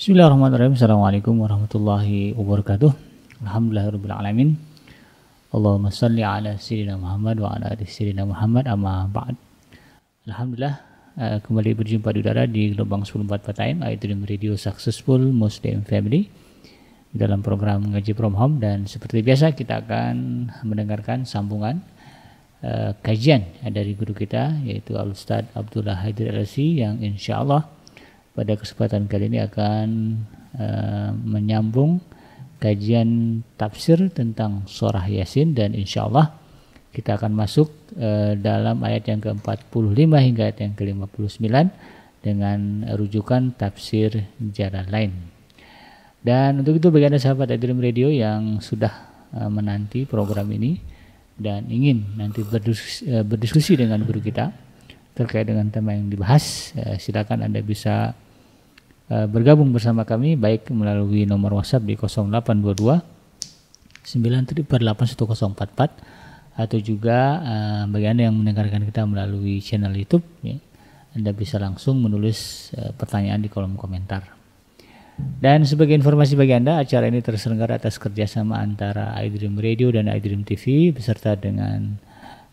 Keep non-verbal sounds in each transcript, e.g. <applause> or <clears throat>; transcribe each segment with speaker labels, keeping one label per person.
Speaker 1: Bismillahirrahmanirrahim. Assalamualaikum warahmatullahi wabarakatuh. Alhamdulillahirrahmanirrahim. Allahumma salli ala Sayyidina Muhammad wa ala ali Sayyidina Muhammad amma ba'd. Alhamdulillah uh, kembali berjumpa di udara di gelombang 94 time Aidrim Radio Successful Muslim Family dalam program ngaji from home dan seperti biasa kita akan mendengarkan sambungan uh, kajian dari guru kita yaitu Al Ustaz Abdullah Haidir LC yang insya Allah pada kesempatan kali ini akan uh, menyambung kajian tafsir tentang surah Yasin dan insya Allah kita akan masuk uh, dalam ayat yang ke-45 hingga ayat yang ke-59 dengan rujukan tafsir jalan lain. Dan untuk itu bagi Anda sahabat Adrim Radio yang sudah uh, menanti program ini dan ingin nanti berdiskusi, uh, berdiskusi dengan guru kita terkait dengan tema yang dibahas, uh, silakan Anda bisa uh, bergabung bersama kami baik melalui nomor WhatsApp di 0822 9381044 atau juga uh, bagi Anda yang mendengarkan kita melalui channel YouTube ya, Anda bisa langsung menulis uh, pertanyaan di kolom komentar. Dan sebagai informasi bagi Anda, acara ini terselenggara atas kerjasama antara iDream Radio dan iDream TV beserta dengan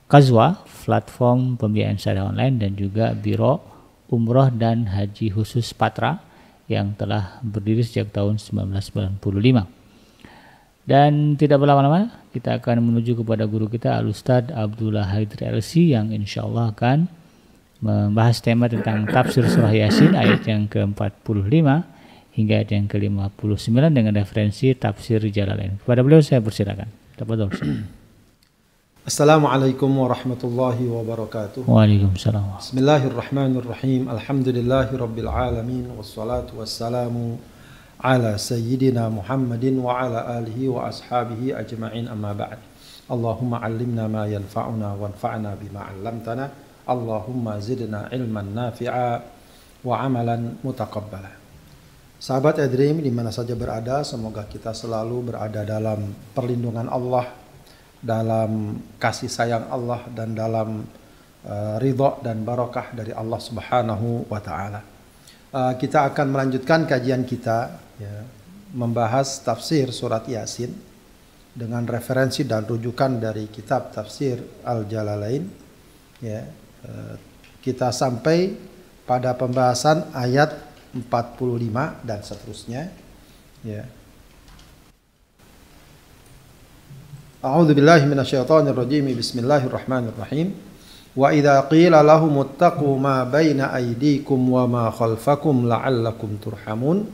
Speaker 1: Kazwa, platform pembiayaan secara online dan juga Biro Umroh dan Haji Khusus Patra yang telah berdiri sejak tahun 1995. Dan tidak berlama-lama, kita akan menuju kepada guru kita Al-Ustadz Abdullah Haidir LC yang insya Allah akan membahas tema tentang tafsir surah Yasin ayat yang ke-45 hingga ayat yang ke-59 dengan referensi tafsir Jalalain. Kepada beliau saya persilakan. Tafadhol.
Speaker 2: Assalamualaikum warahmatullahi wabarakatuh.
Speaker 1: Waalaikumsalam.
Speaker 2: Bismillahirrahmanirrahim. Alhamdulillahi rabbil alamin wassalatu wassalamu ala sayyidina Muhammadin wa ala alihi wa ashabihi ajma'in amma ba'd. Allahumma 'allimna ma yanfa'una wanfa'na bima 'allamtana. Allahumma zidna ilman nafi'a wa amalan mutaqabbala. Sahabat Edream di mana saja berada, semoga kita selalu berada dalam perlindungan Allah, dalam kasih sayang Allah dan dalam uh, ridho dan barokah dari Allah Subhanahu wa taala. Uh, kita akan melanjutkan kajian kita ya, membahas tafsir surat Yasin dengan referensi dan rujukan dari kitab tafsir Al-Jalalain ya. Uh, kita sampai pada pembahasan ayat 45 dan seterusnya ya A'udzu billahi minasyaitonir rajim Bismillahirrahmanirrahim. Wa idza qila lahum ittaqu ma baina aydikum wa ma khalfakum la'allakum turhamun.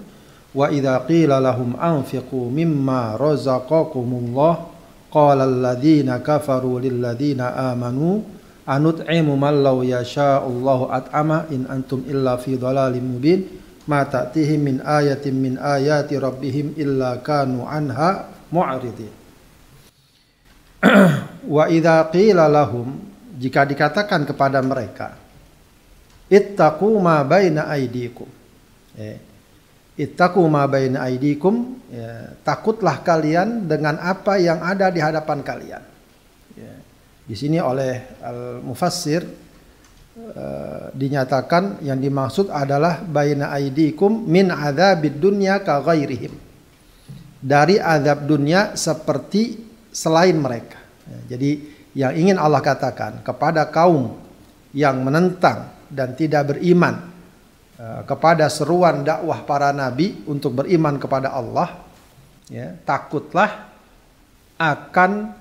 Speaker 2: Wa idza qila lahum anfiqu mimma razaqakumullah. Qala alladhina kafaru lil ladzina amanu anut'imu man law yasha'allahu at'ama in antum illa fi dhalalim mubin. Ma ta'tihim min ayatin min ayati rabbihim illa kanu anha mu'ridin wa idza qila lahum jika dikatakan kepada mereka ittaqu ma baina aydikum eh, ittaqu ma baina aydikum ya, takutlah kalian dengan apa yang ada di hadapan kalian ya. di sini oleh al mufassir Eh, dinyatakan yang dimaksud adalah baina aidikum min adzabid dunya ka ghairihim. Dari azab dunia seperti selain mereka. Ya, jadi yang ingin Allah katakan kepada kaum yang menentang dan tidak beriman eh, kepada seruan dakwah para nabi untuk beriman kepada Allah, ya, takutlah akan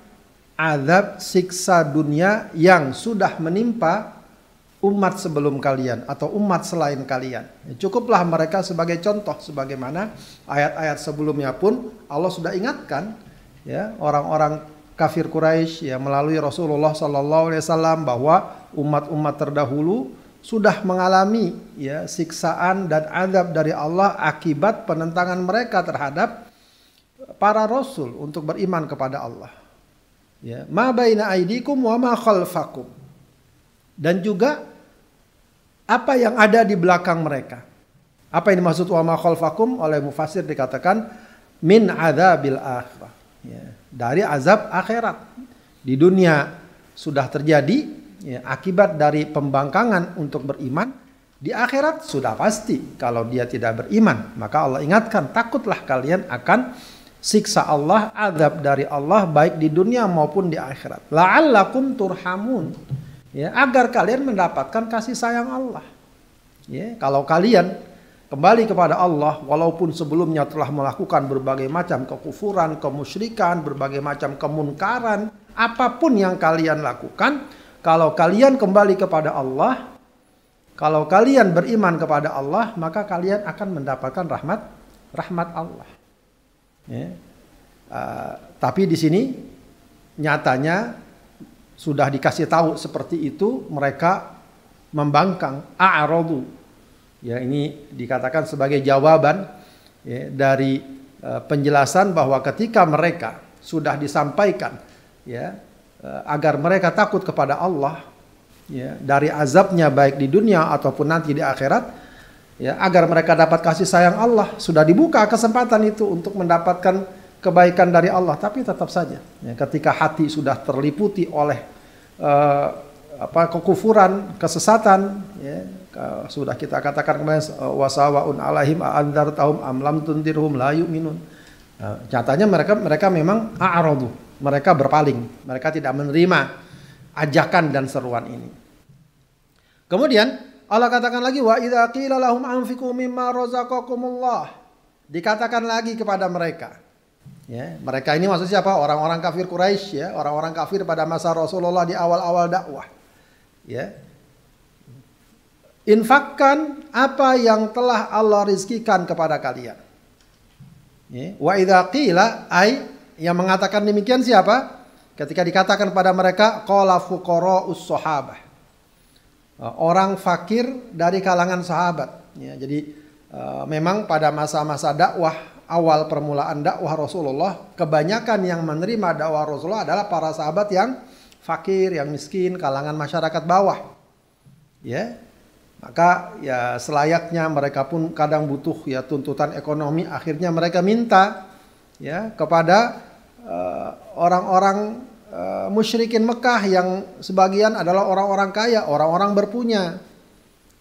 Speaker 2: azab siksa dunia yang sudah menimpa umat sebelum kalian atau umat selain kalian. Ya, cukuplah mereka sebagai contoh sebagaimana ayat-ayat sebelumnya pun Allah sudah ingatkan ya orang-orang kafir Quraisy ya melalui Rasulullah Sallallahu Alaihi Wasallam bahwa umat-umat terdahulu sudah mengalami ya siksaan dan adab dari Allah akibat penentangan mereka terhadap para rasul untuk beriman kepada Allah. Ya, ma baina aidikum wa ma khalfakum. Dan juga apa yang ada di belakang mereka. Apa yang dimaksud wa ma khalfakum oleh mufasir dikatakan min adzabil akhirah. Ya, dari azab akhirat. Di dunia sudah terjadi ya, akibat dari pembangkangan untuk beriman Di akhirat sudah pasti kalau dia tidak beriman, maka Allah ingatkan takutlah kalian akan siksa Allah, azab dari Allah baik di dunia maupun di akhirat. La'allakum turhamun. Ya, agar kalian mendapatkan kasih sayang Allah. Ya, kalau kalian kembali kepada Allah walaupun sebelumnya telah melakukan berbagai macam kekufuran, kemusyrikan, berbagai macam kemunkaran, apa pun yang kalian lakukan, kalau kalian kembali kepada Allah, kalau kalian beriman kepada Allah, maka kalian akan mendapatkan rahmat rahmat Allah. Ya. Uh, tapi di sini nyatanya sudah dikasih tahu seperti itu, mereka membangkang a'radu. Ya, ini dikatakan sebagai jawaban ya, dari uh, penjelasan bahwa ketika mereka sudah disampaikan ya uh, agar mereka takut kepada Allah, ya, dari azabnya baik di dunia ataupun nanti di akhirat ya agar mereka dapat kasih sayang Allah sudah dibuka kesempatan itu untuk mendapatkan kebaikan dari Allah. Tapi tetap saja ya, ketika hati sudah terliputi oleh uh, apa kekufuran kesesatan ya sudah kita katakan kemarin wasawaun alaihim tahum amlam tundirhum la yu'minun nah, nyatanya mereka mereka memang a'radu mereka berpaling mereka tidak menerima ajakan dan seruan ini Kemudian Allah katakan lagi wa idza qila lahum anfiqu mimma razaqakumullah. Dikatakan lagi kepada mereka. Ya, mereka ini maksudnya siapa? Orang-orang kafir Quraisy ya, orang-orang kafir pada masa Rasulullah di awal-awal dakwah. Ya. Infakkan apa yang telah Allah rizkikan kepada kalian. Wa idza qila ay yang mengatakan demikian siapa? Ketika dikatakan pada mereka qala fuqara'us sahabah Eh, orang fakir dari kalangan sahabat. Ya, jadi uh, memang pada masa-masa dakwah awal permulaan dakwah Rasulullah, kebanyakan yang menerima dakwah Rasulullah adalah para sahabat yang fakir, yang miskin, kalangan masyarakat bawah. Ya, maka ya selayaknya mereka pun kadang butuh ya tuntutan ekonomi, akhirnya mereka minta ya kepada eh, orang-orang uh, musyrikin Mekah yang sebagian adalah orang-orang kaya, orang-orang berpunya.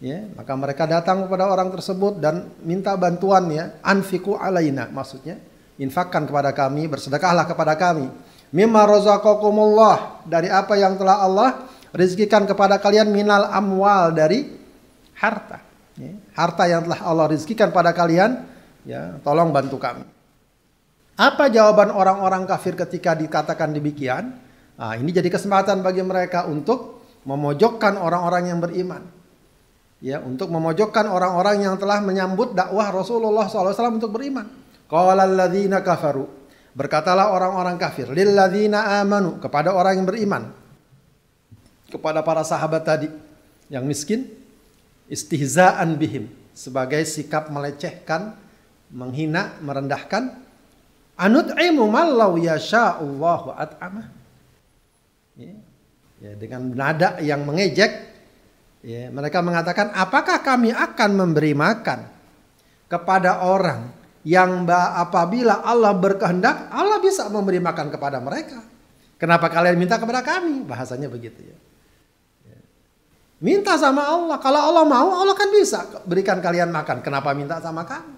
Speaker 2: Ya, maka mereka datang kepada orang tersebut dan minta bantuan ya, anfiku alaina maksudnya, infakkan kepada kami, bersedekahlah kepada kami. Mimma razaqakumullah dari apa yang telah Allah rizkikan kepada kalian minal amwal dari harta. Ya, harta yang telah Allah rizkikan pada kalian, ya, tolong bantu kami. Apa jawaban orang-orang kafir ketika dikatakan demikian? Nah, ini jadi kesempatan bagi mereka untuk memojokkan orang-orang yang beriman. Ya, untuk memojokkan orang-orang yang telah menyambut dakwah Rasulullah SAW untuk beriman. Qala alladzina kafaru. Berkatalah orang-orang kafir. Lilladzina amanu. Kepada orang yang beriman. Kepada para sahabat tadi. Yang miskin. Istihzaan bihim. Sebagai sikap melecehkan. Menghina, merendahkan Anut'imu mallau yasha'ullahu at'amah. Ya, ya, dengan nada yang mengejek, ya, mereka mengatakan, apakah kami akan memberi makan kepada orang yang apabila Allah berkehendak, Allah bisa memberi makan kepada mereka. Kenapa kalian minta kepada kami? Bahasanya begitu ya. Minta sama Allah. Kalau Allah mau, Allah kan bisa berikan kalian makan. Kenapa minta sama kami?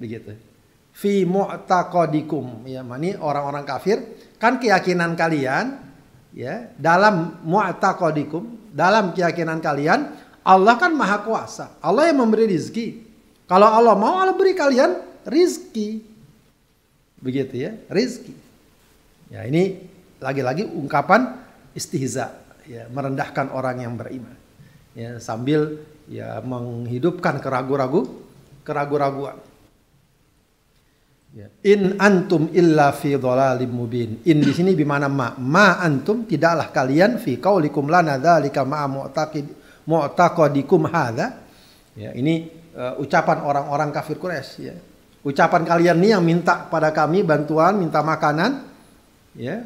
Speaker 2: Begitu. Fi mu'taqadikum. Ya mani orang-orang kafir. Kan keyakinan kalian ya dalam mu'taqadikum dalam keyakinan kalian Allah kan maha kuasa. Allah yang memberi rizki. Kalau Allah mau Allah beri kalian rizki. Begitu ya rizki. Ya ini lagi-lagi ungkapan istihza ya merendahkan orang yang beriman ya sambil ya menghidupkan keragu-ragu keragu-raguan Ya. In antum illa fi dhalalim mubin. In di sini bimana ma. Ma antum tidaklah kalian fi qaulikum lana dzalika ma mu'taqid mu'taqadikum hadza. Ya, ini uh, ucapan orang-orang kafir Quraisy ya. Ucapan kalian nih yang minta pada kami bantuan, minta makanan ya.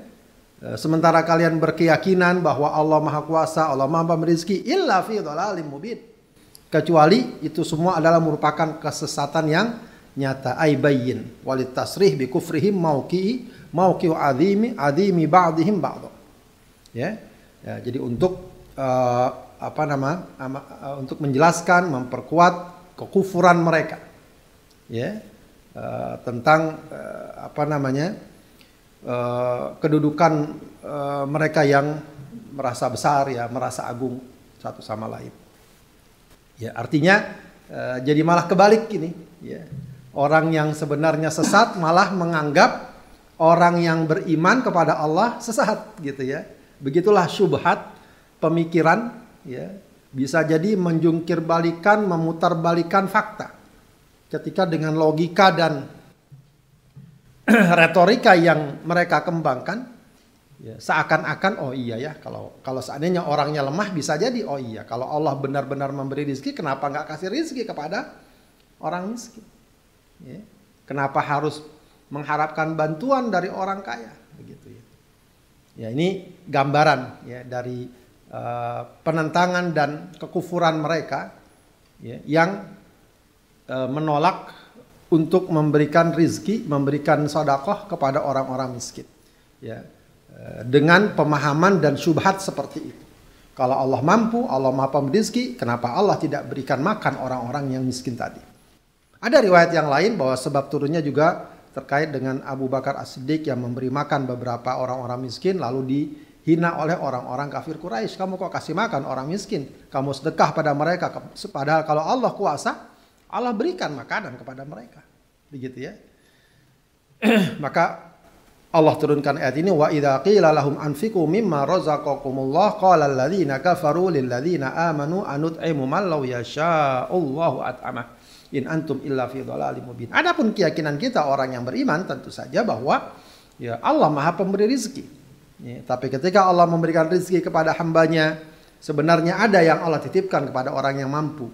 Speaker 2: Uh, sementara kalian berkeyakinan bahwa Allah Maha Kuasa, Allah Maha Pemberi illa fi dhalalim mubin. Kecuali itu semua adalah merupakan kesesatan yang nyata ay bayyin walit tasrih bi kufrihim mauqi mauqi azimi azimi ba'dihim ba'd ya. ya jadi untuk uh, apa nama uh, untuk menjelaskan memperkuat kekufuran mereka ya uh, tentang uh, apa namanya uh, kedudukan uh, mereka yang merasa besar ya merasa agung satu sama lain. Ya artinya uh, jadi malah kebalik ini ya. Orang yang sebenarnya sesat malah menganggap orang yang beriman kepada Allah sesat gitu ya. Begitulah syubhat pemikiran ya. Bisa jadi menjungkir balikan memutarbalikan fakta. Ketika dengan logika dan <clears throat> retorika yang mereka kembangkan ya, seakan-akan oh iya ya kalau kalau seandainya orangnya lemah bisa jadi oh iya. Kalau Allah benar-benar memberi rezeki kenapa nggak kasih rezeki kepada orang miskin? Ya. kenapa harus mengharapkan bantuan dari orang kaya? Begitu ya. Ya ini gambaran ya dari uh, penentangan dan kekufuran mereka ya, yang uh, menolak untuk memberikan rizki, memberikan sodakoh kepada orang-orang miskin. Ya, uh, dengan pemahaman dan syubhat seperti itu. Kalau Allah mampu, Allah maha pemberi kenapa Allah tidak berikan makan orang-orang yang miskin tadi? Ada riwayat yang lain bahwa sebab turunnya juga terkait dengan Abu Bakar As-Siddiq yang memberi makan beberapa orang-orang miskin lalu di hina oleh orang-orang kafir Quraisy. Kamu kok kasih makan orang miskin? Kamu sedekah pada mereka. Padahal kalau Allah kuasa, Allah berikan makanan kepada mereka. Begitu ya. <clears throat> Maka Allah turunkan ayat ini wa idza qila lahum anfiqu mimma razaqakumullah qala alladziina kafaru lil ladziina amanu anut'imu man law yasha'allahu at'amah in antum illa fi dhalalim mubin. Adapun keyakinan kita orang yang beriman tentu saja bahwa ya Allah Maha pemberi rezeki. Ya, tapi ketika Allah memberikan rezeki kepada hambanya, sebenarnya ada yang Allah titipkan kepada orang yang mampu.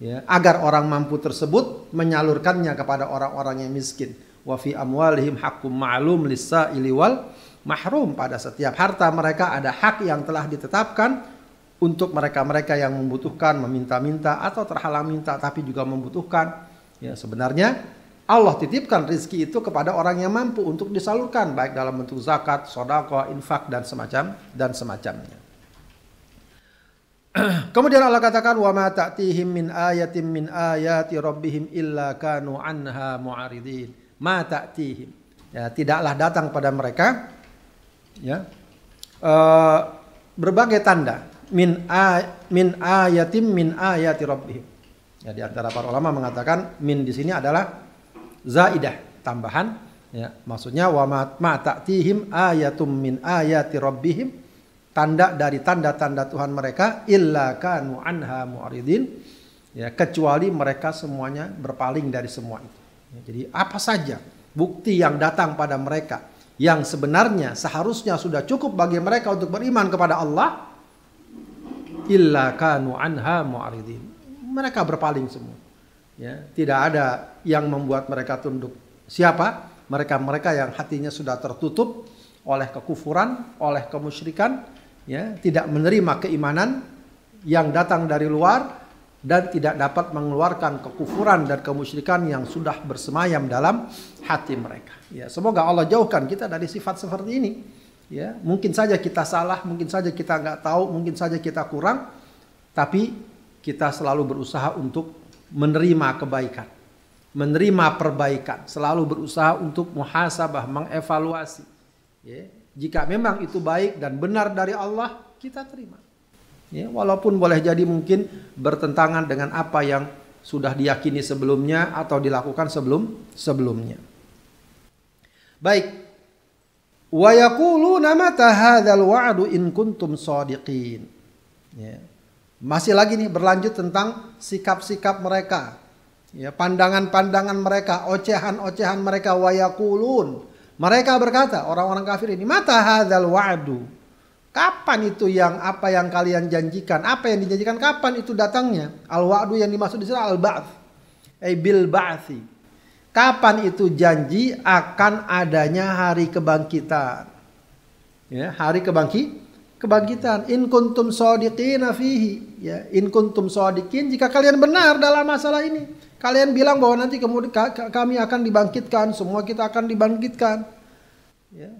Speaker 2: Ya, agar orang mampu tersebut menyalurkannya kepada orang-orang yang miskin. Wa fi amwalihim haqqum ma'lum lis-sa'ili wal mahrum. Pada setiap harta mereka ada hak yang telah ditetapkan untuk mereka-mereka yang membutuhkan, meminta-minta atau terhalang minta tapi juga membutuhkan. Ya, sebenarnya Allah titipkan rizki itu kepada orang yang mampu untuk disalurkan baik dalam bentuk zakat, sodako, infak dan semacam dan semacamnya. <clears throat> Kemudian Allah katakan wa ma ta'tihim min ayatin min ayati rabbihim illa kanu anha mu'aridin. Ma ta'tihim. Ya, tidaklah datang pada mereka ya uh, berbagai tanda min a, min ayatim min ayati rabbihim. Ya, di antara para ulama mengatakan min di sini adalah zaidah tambahan ya maksudnya wa ma ta'tihim ayatum min ayati rabbihim tanda dari tanda-tanda Tuhan mereka illa kanu anha mu'ridin ya kecuali mereka semuanya berpaling dari semua itu. Ya, jadi apa saja bukti yang datang pada mereka yang sebenarnya seharusnya sudah cukup bagi mereka untuk beriman kepada Allah illa kanu anha mu'ridin mereka berpaling semua. Ya tidak ada yang membuat mereka tunduk. Siapa? Mereka-mereka yang hatinya sudah tertutup oleh kekufuran oleh kemusyrikan ya tidak menerima keimanan yang datang dari luar dan tidak dapat mengeluarkan kekufuran dan kemusyrikan yang sudah bersemayam dalam hati mereka. Ya, semoga Allah jauhkan kita dari sifat seperti ini. Ya, mungkin saja kita salah, mungkin saja kita nggak tahu, mungkin saja kita kurang, tapi kita selalu berusaha untuk menerima kebaikan, menerima perbaikan, selalu berusaha untuk muhasabah, mengevaluasi. Ya, jika memang itu baik dan benar dari Allah, kita terima. Ya, walaupun boleh jadi mungkin bertentangan dengan apa yang sudah diyakini sebelumnya atau dilakukan sebelum sebelumnya. Baik. Wa yaquluna mata hadzal wa'du in kuntum shadiqin. Ya. Masih lagi nih berlanjut tentang sikap-sikap mereka. Ya, pandangan-pandangan mereka, ocehan-ocehan mereka wayakulun. Mereka berkata, orang-orang kafir ini, "Mata hadzal wa'du?" Kapan itu yang apa yang kalian janjikan? Apa yang dijanjikan kapan itu datangnya? Al-wa'du yang dimaksud di sini al-ba'ts. Eh bil ba'thi. Kapan itu janji akan adanya hari kebangkitan? Ya, hari kebangkitan kebangkitan. In kuntum sadiqina fihi. Ya, in kuntum sadiqin jika kalian benar dalam masalah ini. Kalian bilang bahwa nanti kemudian kami akan dibangkitkan, semua kita akan dibangkitkan. Ya.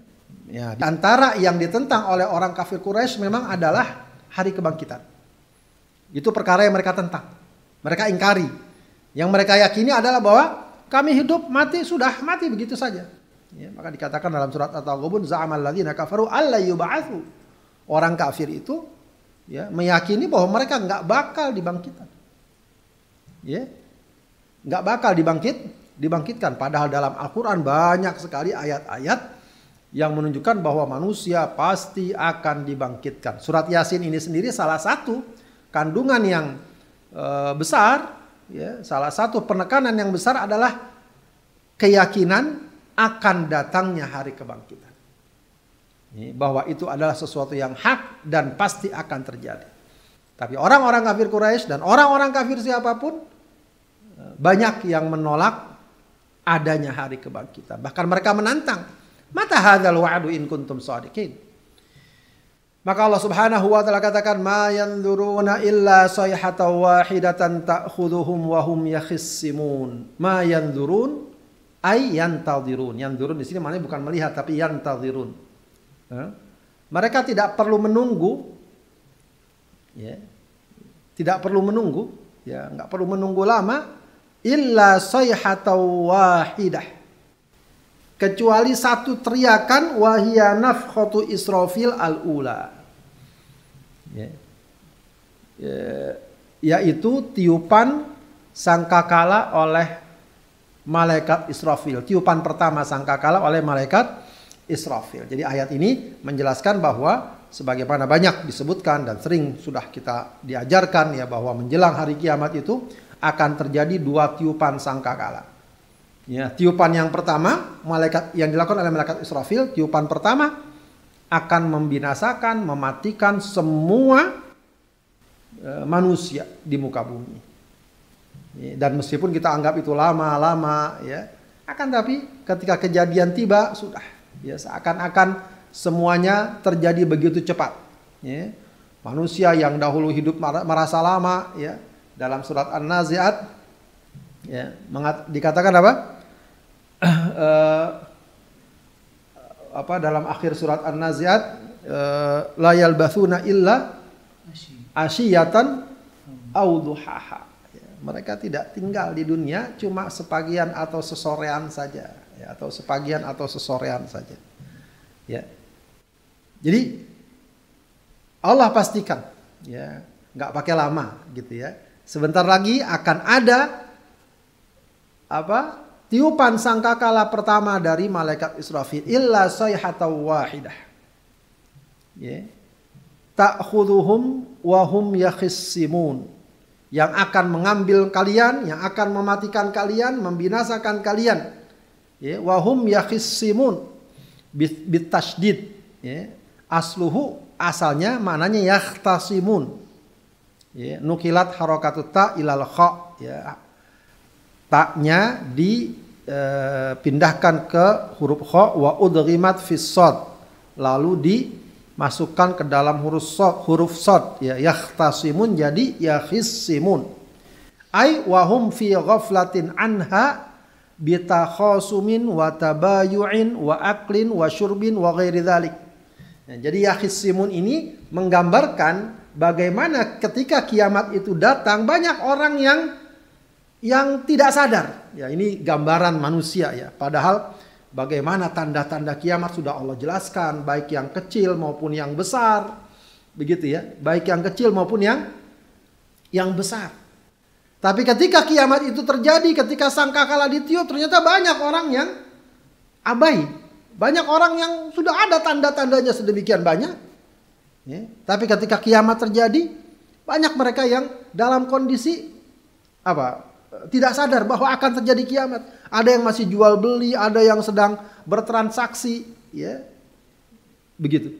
Speaker 2: Ya, di antara yang ditentang oleh orang kafir Quraisy memang adalah hari kebangkitan. Itu perkara yang mereka tentang. Mereka ingkari. Yang mereka yakini adalah bahwa kami hidup mati sudah mati begitu saja. Ya, maka dikatakan dalam surat At-Taghabun za'amal ladzina kafaru alla yub'atsu. Orang kafir itu ya meyakini bahwa mereka nggak bakal dibangkitkan. Ya. Nggak bakal dibangkit, dibangkitkan padahal dalam Al-Qur'an banyak sekali ayat-ayat yang menunjukkan bahwa manusia pasti akan dibangkitkan. Surat Yasin ini sendiri salah satu kandungan yang e, besar, ya, salah satu penekanan yang besar adalah keyakinan akan datangnya hari kebangkitan. Bahwa itu adalah sesuatu yang hak dan pasti akan terjadi. Tapi orang-orang kafir Quraisy dan orang-orang kafir siapa pun banyak yang menolak adanya hari kebangkitan. Bahkan mereka menantang, "Mata hadzal wa'du in kuntum shadiqin?" Maka Allah Subhanahu wa taala katakan, "Ma yanzuruna illa sayhatan wahidatan ta'khudhuhum wa hum yakhissimun." Ma yanzurun ay yantadhirun. Yanzurun di sini maknanya bukan melihat tapi yantadhirun. Mereka tidak perlu menunggu ya. Tidak perlu menunggu, ya, nggak perlu menunggu lama illa sayhatan wahidah kecuali satu teriakan wahia nafkhatu Israfil al-ula. Ya. Ya, yaitu tiupan sangkakala oleh malaikat Israfil. Tiupan pertama sangkakala oleh malaikat Israfil. Jadi ayat ini menjelaskan bahwa sebagaimana banyak disebutkan dan sering sudah kita diajarkan ya bahwa menjelang hari kiamat itu akan terjadi dua tiupan sangkakala. Ya, tiupan yang pertama, malaikat yang dilakukan oleh malaikat Israfil, tiupan pertama akan membinasakan, mematikan semua e, manusia di muka bumi. Ya, dan meskipun kita anggap itu lama-lama, ya, akan tapi ketika kejadian tiba sudah, ya seakan-akan semuanya terjadi begitu cepat. Ya. Manusia yang dahulu hidup merasa lama, ya, dalam surat An-Nazi'at ya, dikatakan apa? uh, <clears throat> apa dalam akhir surat An-Nazi'at uh, la yalbathuna illa asyiyatan auduhaha. Ya, mereka tidak tinggal di dunia cuma sepagian atau sesorean saja ya, atau sepagian atau sesorean saja. Ya. Jadi Allah pastikan ya nggak pakai lama gitu ya Sebentar lagi akan ada apa? Tiupan sangkakala pertama dari malaikat Israfil illa sayhatan wahidah. Ya. Ta'khudhuhum wa hum yakhissimun. Yang akan mengambil kalian, yang akan mematikan kalian, membinasakan kalian. Ya, wa hum yakhissimun. Bitasydid. Ya. Asluhu asalnya maknanya yahtasimun ya, nukilat harokatu ta ilal kha ya. Taknya dipindahkan e, ke huruf kha wa udghimat fis lalu dimasukkan ke dalam huruf sod huruf sod ya. Yahtasimun jadi yakhissimun. Ai wahum fi ghaflatin anha bitakhasumin wa tabayu'in wa aklin wa syurbin wa ghairi dhalik. Nah, jadi yakhissimun ini menggambarkan bagaimana ketika kiamat itu datang banyak orang yang yang tidak sadar. Ya, ini gambaran manusia ya. Padahal bagaimana tanda-tanda kiamat sudah Allah jelaskan, baik yang kecil maupun yang besar. Begitu ya, baik yang kecil maupun yang yang besar. Tapi ketika kiamat itu terjadi, ketika sangkakala ditiup, ternyata banyak orang yang abai. Banyak orang yang sudah ada tanda-tandanya sedemikian banyak, Ya. Tapi ketika kiamat terjadi, banyak mereka yang dalam kondisi apa? Tidak sadar bahwa akan terjadi kiamat. Ada yang masih jual beli, ada yang sedang bertransaksi, ya. Begitu.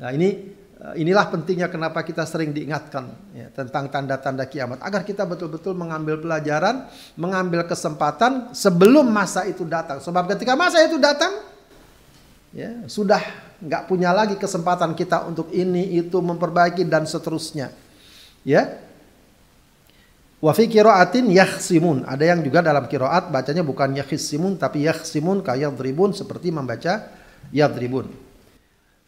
Speaker 2: Nah, ini inilah pentingnya kenapa kita sering diingatkan ya, tentang tanda-tanda kiamat agar kita betul-betul mengambil pelajaran, mengambil kesempatan sebelum masa itu datang. Sebab ketika masa itu datang, ya sudah nggak punya lagi kesempatan kita untuk ini itu memperbaiki dan seterusnya. Ya. Wa fi qiraatin yakhsimun. Ada yang juga dalam qiraat bacanya bukan yakhsimun tapi yakhsimun kayak dribun seperti membaca yadribun.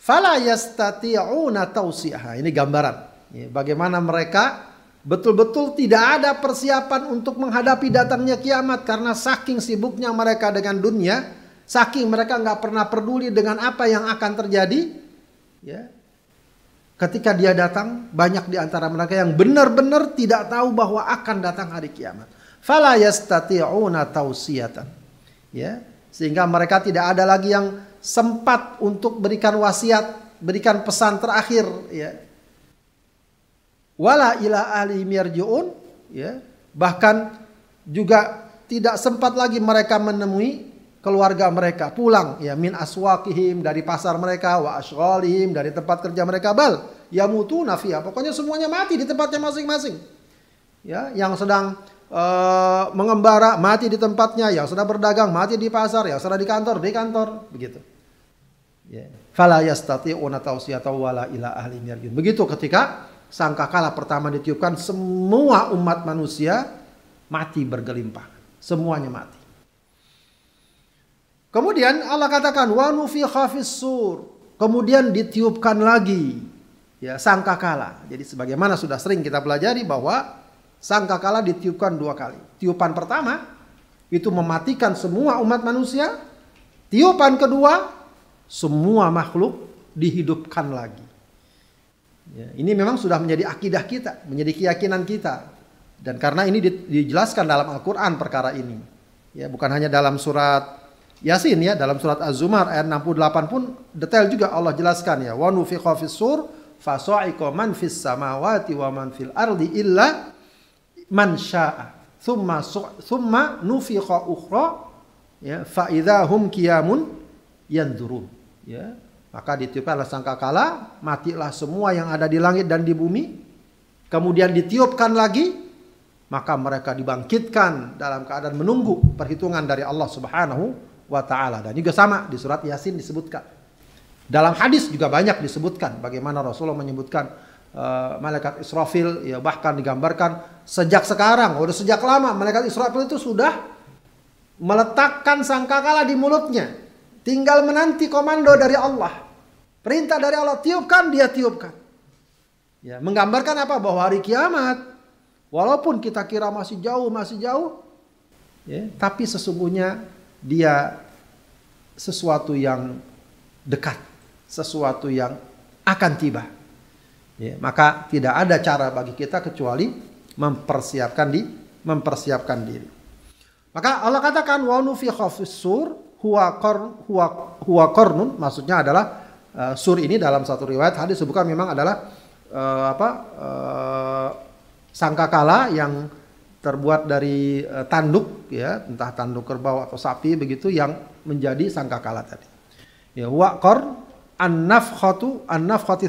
Speaker 2: Fala yastati'una tausiha. Ini gambaran. Ya, bagaimana mereka betul-betul tidak ada persiapan untuk menghadapi datangnya kiamat karena saking sibuknya mereka dengan dunia, saking mereka nggak pernah peduli dengan apa yang akan terjadi, ya. Ketika dia datang, banyak di antara mereka yang benar-benar tidak tahu bahwa akan datang hari kiamat. Fala yastati'una tausiyatan. Ya, sehingga mereka tidak ada lagi yang sempat untuk berikan wasiat, berikan pesan terakhir, ya wala ila ahli yarji'un ya bahkan juga tidak sempat lagi mereka menemui keluarga mereka pulang ya min aswaqihim dari pasar mereka wa ashghalihim dari tempat kerja mereka bal yamutu nafiya pokoknya semuanya mati di tempatnya masing-masing ya yang sedang uh, mengembara mati di tempatnya yang sedang berdagang mati di pasar yang sedang di kantor di kantor begitu ya fala yastati'una tawsiyata wala ila ahli yarji'un begitu ketika sangkakala pertama ditiupkan semua umat manusia mati bergelimpah. Semuanya mati. Kemudian Allah katakan wa nufikha sur. Kemudian ditiupkan lagi ya sangkakala. Jadi sebagaimana sudah sering kita pelajari bahwa sangkakala ditiupkan dua kali. Tiupan pertama itu mematikan semua umat manusia. Tiupan kedua semua makhluk dihidupkan lagi. Ya, ini memang sudah menjadi akidah kita, menjadi keyakinan kita. Dan karena ini dijelaskan dalam Al-Quran perkara ini. Ya, bukan hanya dalam surat Yasin ya, dalam surat Az-Zumar ayat 68 pun detail juga Allah jelaskan ya. Wa nufikha fis sur fasa'iqa man fis samawati wa man fil ardi illa man sya'a. Thumma thumma nufikha ukhra ya fa hum qiyamun yanzurun. Ya, maka ditiupkanlah sangkakala, matilah semua yang ada di langit dan di bumi. Kemudian ditiupkan lagi, maka mereka dibangkitkan dalam keadaan menunggu perhitungan dari Allah Subhanahu wa taala. Dan juga sama di surat Yasin disebutkan. Dalam hadis juga banyak disebutkan bagaimana Rasulullah menyebutkan uh, malaikat Israfil ya bahkan digambarkan sejak sekarang, udah sejak lama malaikat Israfil itu sudah meletakkan sangkakala di mulutnya Tinggal menanti komando dari Allah. Perintah dari Allah tiupkan, dia tiupkan. Ya, menggambarkan apa? Bahwa hari kiamat, walaupun kita kira masih jauh, masih jauh, ya, tapi sesungguhnya dia sesuatu yang dekat, sesuatu yang akan tiba. Ya, maka tidak ada cara bagi kita kecuali mempersiapkan di mempersiapkan diri. Maka Allah katakan wa nufikha sur huwa kor huwa huwa kornun maksudnya adalah uh, sur ini dalam satu riwayat hadis disebutkan memang adalah uh, apa uh, sangkakala yang terbuat dari uh, tanduk ya entah tanduk kerbau atau sapi begitu yang menjadi sangkakala tadi. Ya huwa korn an-nafkhatu an-nafkhati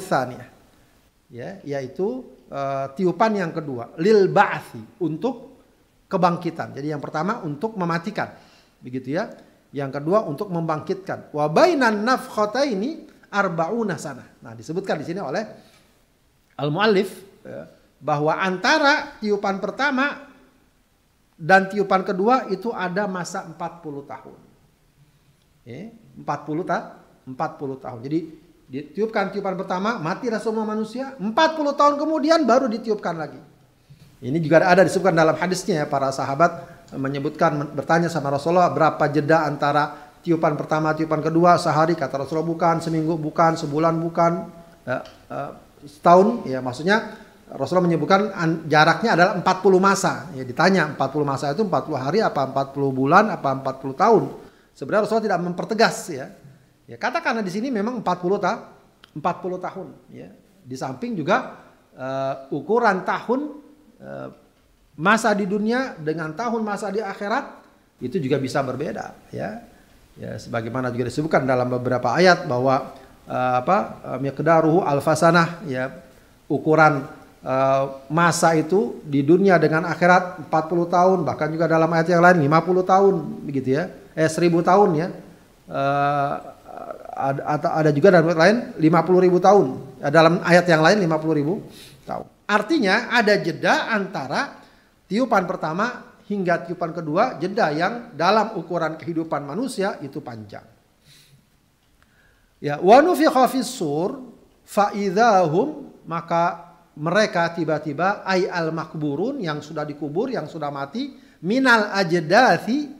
Speaker 2: ya yaitu uh, tiupan yang kedua lil ba'thi untuk kebangkitan. Jadi yang pertama untuk mematikan. Begitu ya. Yang kedua untuk membangkitkan. Wa bainan ini arbauna sana. Nah, disebutkan di sini oleh al-muallif ya, bahwa antara tiupan pertama dan tiupan kedua itu ada masa 40 tahun. Ya, 40 ta 40 tahun. Jadi ditiupkan tiupan pertama, matilah semua manusia, 40 tahun kemudian baru ditiupkan lagi. Ini juga ada disebutkan dalam hadisnya ya para sahabat menyebutkan bertanya sama Rasulullah berapa jeda antara tiupan pertama tiupan kedua sehari kata Rasulullah bukan seminggu bukan sebulan bukan uh, uh, setahun ya maksudnya Rasulullah menyebutkan jaraknya adalah 40 masa. Ya ditanya 40 masa itu 40 hari apa 40 bulan apa 40 tahun? Sebenarnya Rasulullah tidak mempertegas ya. Ya katakan di sini memang 40 ta 40 tahun ya. Di samping juga uh, ukuran tahun uh, masa di dunia dengan tahun masa di akhirat itu juga bisa berbeda ya. Ya sebagaimana juga disebutkan dalam beberapa ayat bahwa uh, apa uh, miqdaruhu alfasanah ya. Ukuran masa itu di dunia dengan akhirat 40 tahun bahkan juga dalam ayat yang lain 50 tahun begitu ya. Eh 1000 tahun ya. Uh, ada, juga dalam ayat lain 50 ribu tahun. Dalam ayat yang lain 50 ribu tahun. Artinya ada jeda antara tiupan pertama hingga tiupan kedua jeda yang dalam ukuran kehidupan manusia itu panjang. Ya, wa nufikha sur fa maka mereka tiba-tiba ay al makburun yang sudah dikubur yang sudah mati minal ajdasi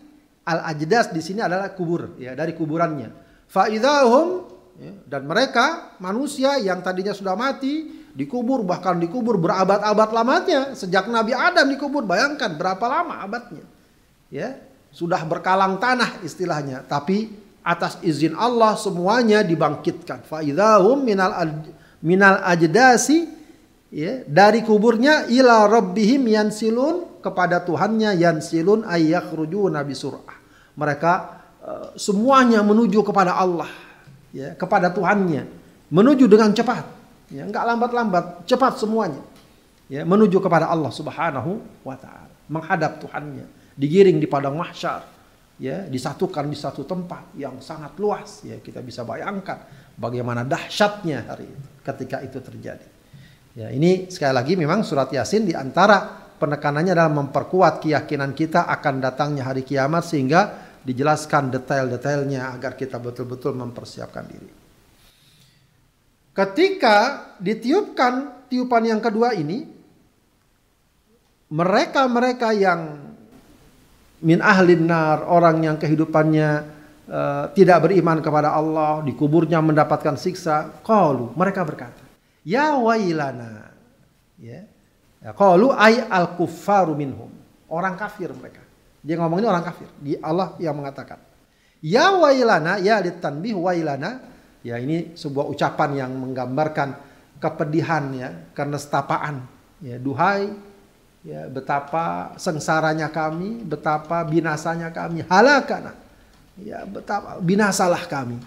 Speaker 2: al ajdas di sini adalah kubur ya dari kuburannya. Faidahum ya, dan mereka manusia yang tadinya sudah mati dikubur bahkan dikubur berabad-abad lamanya sejak Nabi Adam dikubur bayangkan berapa lama abadnya ya sudah berkalang tanah istilahnya tapi atas izin Allah semuanya dibangkitkan. Faidahum minal minal ajdasi ya, dari kuburnya ila rabbihim yansilun kepada Tuhannya yansilun ayyakhruju nabi surah. Mereka uh, semuanya menuju kepada Allah, ya, kepada Tuhannya, menuju dengan cepat, ya, enggak lambat-lambat, cepat semuanya, ya, menuju kepada Allah Subhanahu wa taala, menghadap Tuhannya, digiring di padang mahsyar, ya, disatukan di satu tempat yang sangat luas, ya, kita bisa bayangkan bagaimana dahsyatnya hari itu ketika itu terjadi. Ya, ini sekali lagi memang surat Yasin di antara penekanannya adalah memperkuat keyakinan kita akan datangnya hari kiamat sehingga dijelaskan detail-detailnya agar kita betul-betul mempersiapkan diri. Ketika ditiupkan tiupan yang kedua ini, mereka-mereka yang min ahlin nar, orang yang kehidupannya uh, tidak beriman kepada Allah, dikuburnya mendapatkan siksa, qalu, mereka berkata, Ya wailana. Ya. Ya, qalu ay al kuffaru minhum. Orang kafir mereka. Dia ngomongin orang kafir. Di Allah yang mengatakan. Ya wailana, ya ditanbih wailana. Ya ini sebuah ucapan yang menggambarkan kepedihan ya, karena setapaan. Ya, duhai ya betapa sengsaranya kami, betapa binasanya kami, halakana. Ya, betapa binasalah kami.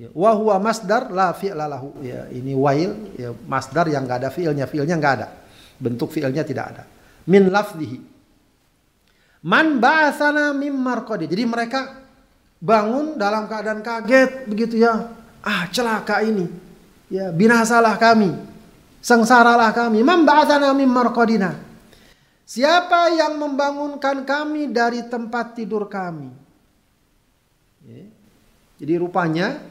Speaker 2: Ya, wa huwa masdar la fi'la lahu. Ya, ini wail ya masdar yang enggak ada fi'ilnya, fi'ilnya enggak ada. Bentuk fi'ilnya tidak ada. Min lafzihi. Man ba'atsana mim marqadi. Jadi mereka bangun dalam keadaan kaget begitu ya. Ah, celaka ini. Ya, binasalah kami. Sengsaralah kami. Man ba'atsana mim marqadina. Siapa yang membangunkan kami dari tempat tidur kami? Ya. Jadi rupanya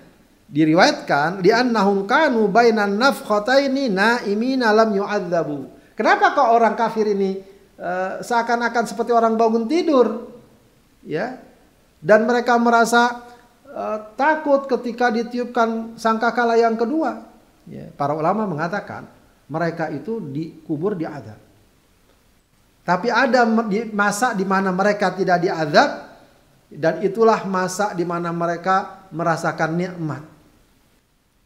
Speaker 2: diriwayatkan di annahum kanu bainan nafkhataini naimina lam yu'adzabu. Kenapa kok orang kafir ini uh, seakan-akan seperti orang bangun tidur? Ya. Dan mereka merasa uh, takut ketika ditiupkan sangkakala yang kedua. Ya, para ulama mengatakan mereka itu dikubur di adab. Tapi ada masa di mana mereka tidak diadab dan itulah masa di mana mereka merasakan nikmat.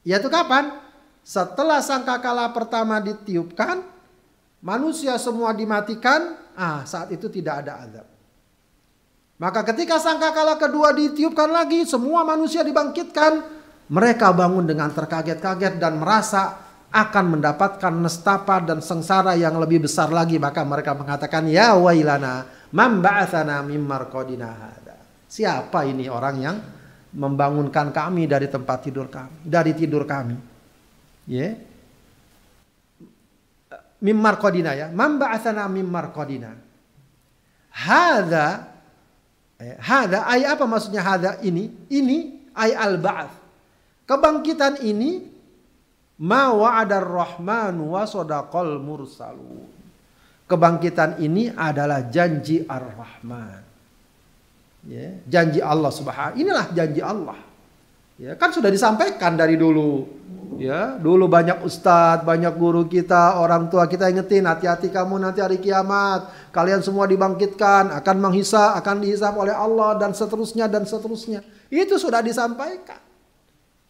Speaker 2: Yaitu kapan? Setelah sangkakala pertama ditiupkan, manusia semua dimatikan, ah saat itu tidak ada azab. Maka ketika sangkakala kedua ditiupkan lagi, semua manusia dibangkitkan, mereka bangun dengan terkaget-kaget dan merasa akan mendapatkan nestapa dan sengsara yang lebih besar lagi. Maka mereka mengatakan, Ya wailana, man ba'athana mim Siapa ini orang yang membangunkan kami dari tempat tidur kami, dari tidur kami. Ya. Yeah. Mimmar kodina ya. Man ba'athana mimmar kodina. Hada eh, hada ay apa maksudnya hada ini? Ini ay al ba'ath. Kebangkitan ini ma wa'adar rahman wa sadaqal mursalun. Kebangkitan ini adalah janji ar-Rahman ya, janji Allah subhanahu inilah janji Allah. Ya kan sudah disampaikan dari dulu. Ya dulu banyak ustadz banyak guru kita orang tua kita ingetin hati-hati kamu nanti hari kiamat. Kalian semua dibangkitkan akan menghisap akan dihisap oleh Allah dan seterusnya dan seterusnya. Itu sudah disampaikan.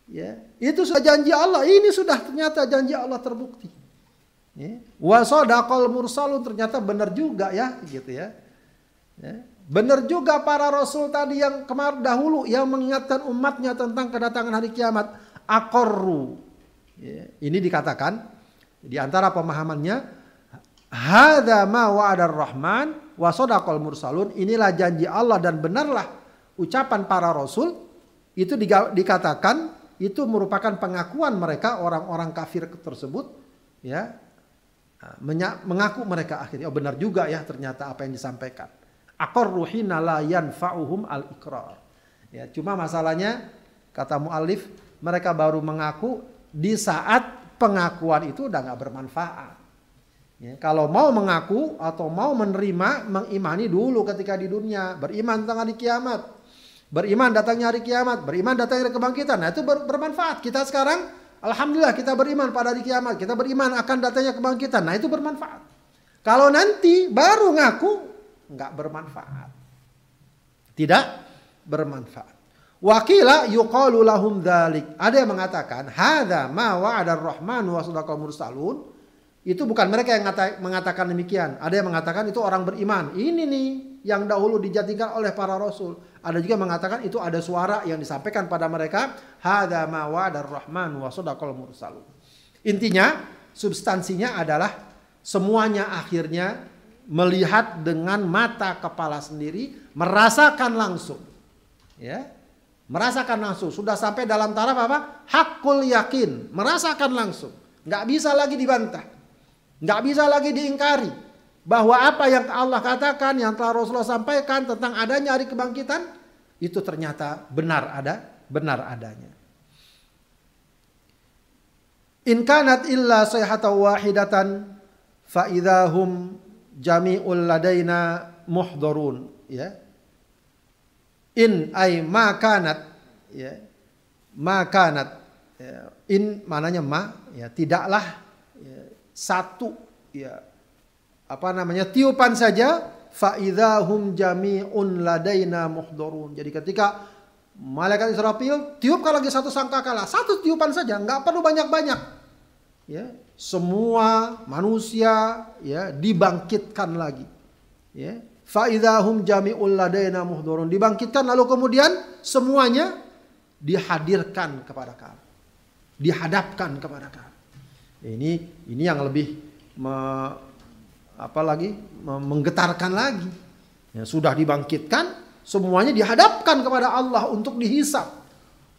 Speaker 2: Ya itu sudah janji Allah. Ini sudah ternyata janji Allah terbukti. Ya. wasodakol mursalun ternyata benar juga ya gitu ya, ya. Benar juga para rasul tadi yang kemarin dahulu yang mengingatkan umatnya tentang kedatangan hari kiamat. Akorru. Ya, ini dikatakan di antara pemahamannya Hada ma wa'adar rahman wa sadaqal mursalun. Inilah janji Allah dan benarlah ucapan para rasul. Itu dikatakan itu merupakan pengakuan mereka orang-orang kafir tersebut ya mengaku mereka akhirnya oh benar juga ya ternyata apa yang disampaikan hina la yanfa'uhum al-iqrar. Ya, cuma masalahnya kata muallif mereka baru mengaku di saat pengakuan itu udah nggak bermanfaat. Ya, kalau mau mengaku atau mau menerima, mengimani dulu ketika di dunia, beriman tentang hari kiamat, beriman datangnya hari kiamat, beriman datangnya hari kebangkitan. Nah itu ber bermanfaat. Kita sekarang, alhamdulillah kita beriman pada hari kiamat, kita beriman akan datangnya kebangkitan. Nah itu bermanfaat. Kalau nanti baru ngaku, nggak bermanfaat. Tidak bermanfaat. Wakila yuqalu lahum. Ada yang mengatakan, hadza ma wa'ada ar-rahman wa sadaqal mursalun itu bukan mereka yang mengatakan demikian. Ada yang mengatakan itu orang beriman. Ini nih yang dahulu dijadikan oleh para rasul. Ada juga mengatakan itu ada suara yang disampaikan pada mereka. Hada ma wa'adar rahman wa sadaqal mursalun. Intinya, substansinya adalah semuanya akhirnya melihat dengan mata kepala sendiri, merasakan langsung. Ya. Merasakan langsung. Sudah sampai dalam taraf apa? Hakul yakin. Merasakan langsung. Nggak bisa lagi dibantah. Nggak bisa lagi diingkari bahwa apa yang Allah katakan, yang telah Rasulullah sampaikan tentang adanya hari kebangkitan itu ternyata benar ada, benar adanya. In kanat illa sayhata wahidatan fa jami'ul ladaina muhdharun ya. In ay ma kanat ya. Ma kanat ya. in mananya ma ya tidaklah satu ya apa namanya tiupan saja faidahum jami'un ladaina muhdharun. Jadi ketika malaikat Israfil tiupkan lagi satu sangkakala, satu tiupan saja, nggak perlu banyak-banyak. Ya, semua manusia ya dibangkitkan lagi. Ya, faidahum jami'un ladaina muhdharun. Dibangkitkan lalu kemudian semuanya dihadirkan kepada kamu. Dihadapkan kepada kamu. Ini ini yang lebih me, apa lagi menggetarkan lagi. Ya, sudah dibangkitkan, semuanya dihadapkan kepada Allah untuk dihisap,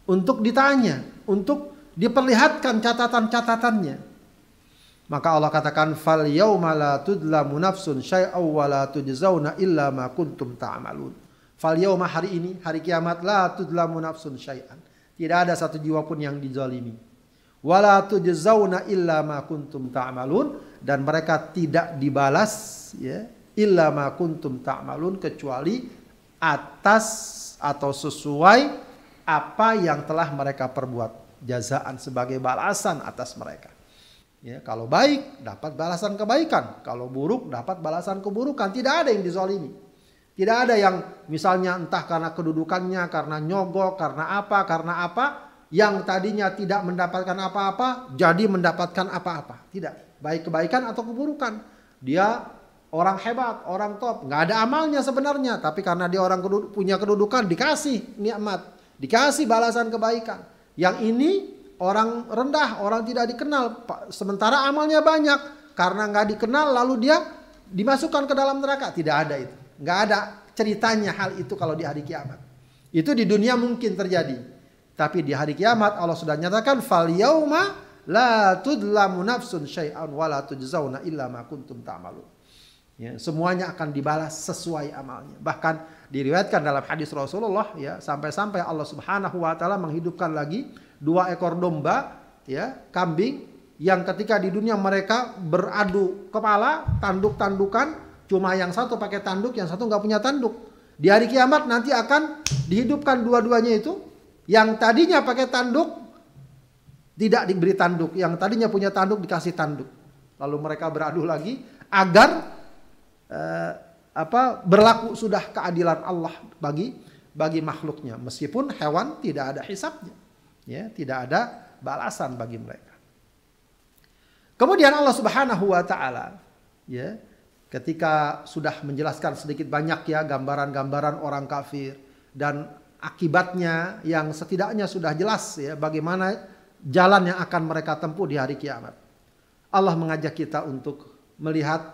Speaker 2: untuk ditanya, untuk diperlihatkan catatan-catatannya. Maka Allah katakan fal yauma la tudlamu nafsun syai'aw wa la tujzauna illa ma kuntum ta'malun. Fal yauma hari ini, hari kiamat la tudlamu nafsun syai'an. Tidak ada satu jiwa pun yang dizalimi wala tujzauna illa ma kuntum ta'malun dan mereka tidak dibalas ya illa ma kuntum ta'malun kecuali atas atau sesuai apa yang telah mereka perbuat jazaan sebagai balasan atas mereka ya kalau baik dapat balasan kebaikan kalau buruk dapat balasan keburukan tidak ada yang dizalimi tidak ada yang misalnya entah karena kedudukannya karena nyogok karena apa karena apa yang tadinya tidak mendapatkan apa-apa jadi mendapatkan apa-apa. Tidak, baik kebaikan atau keburukan. Dia orang hebat, orang top, nggak ada amalnya sebenarnya, tapi karena dia orang punya kedudukan dikasih nikmat, dikasih balasan kebaikan. Yang ini orang rendah, orang tidak dikenal, sementara amalnya banyak karena nggak dikenal lalu dia dimasukkan ke dalam neraka. Tidak ada itu, nggak ada ceritanya hal itu kalau di hari kiamat. Itu di dunia mungkin terjadi. Tapi di hari kiamat Allah sudah nyatakan fal yauma la tudlamu nafsun syai'an wa la tujzauna illa ma kuntum ta'malun. Ya, semuanya akan dibalas sesuai amalnya. Bahkan diriwayatkan dalam hadis Rasulullah ya sampai-sampai Allah Subhanahu wa taala menghidupkan lagi dua ekor domba ya, kambing yang ketika di dunia mereka beradu kepala, tanduk-tandukan, cuma yang satu pakai tanduk, yang satu nggak punya tanduk. Di hari kiamat nanti akan dihidupkan dua-duanya itu yang tadinya pakai tanduk tidak diberi tanduk, yang tadinya punya tanduk dikasih tanduk. Lalu mereka beradu lagi agar eh, apa berlaku sudah keadilan Allah bagi bagi makhluknya meskipun hewan tidak ada hisapnya ya tidak ada balasan bagi mereka kemudian Allah Subhanahu wa taala ya ketika sudah menjelaskan sedikit banyak ya gambaran-gambaran orang kafir dan akibatnya yang setidaknya sudah jelas ya bagaimana jalan yang akan mereka tempuh di hari kiamat. Allah mengajak kita untuk melihat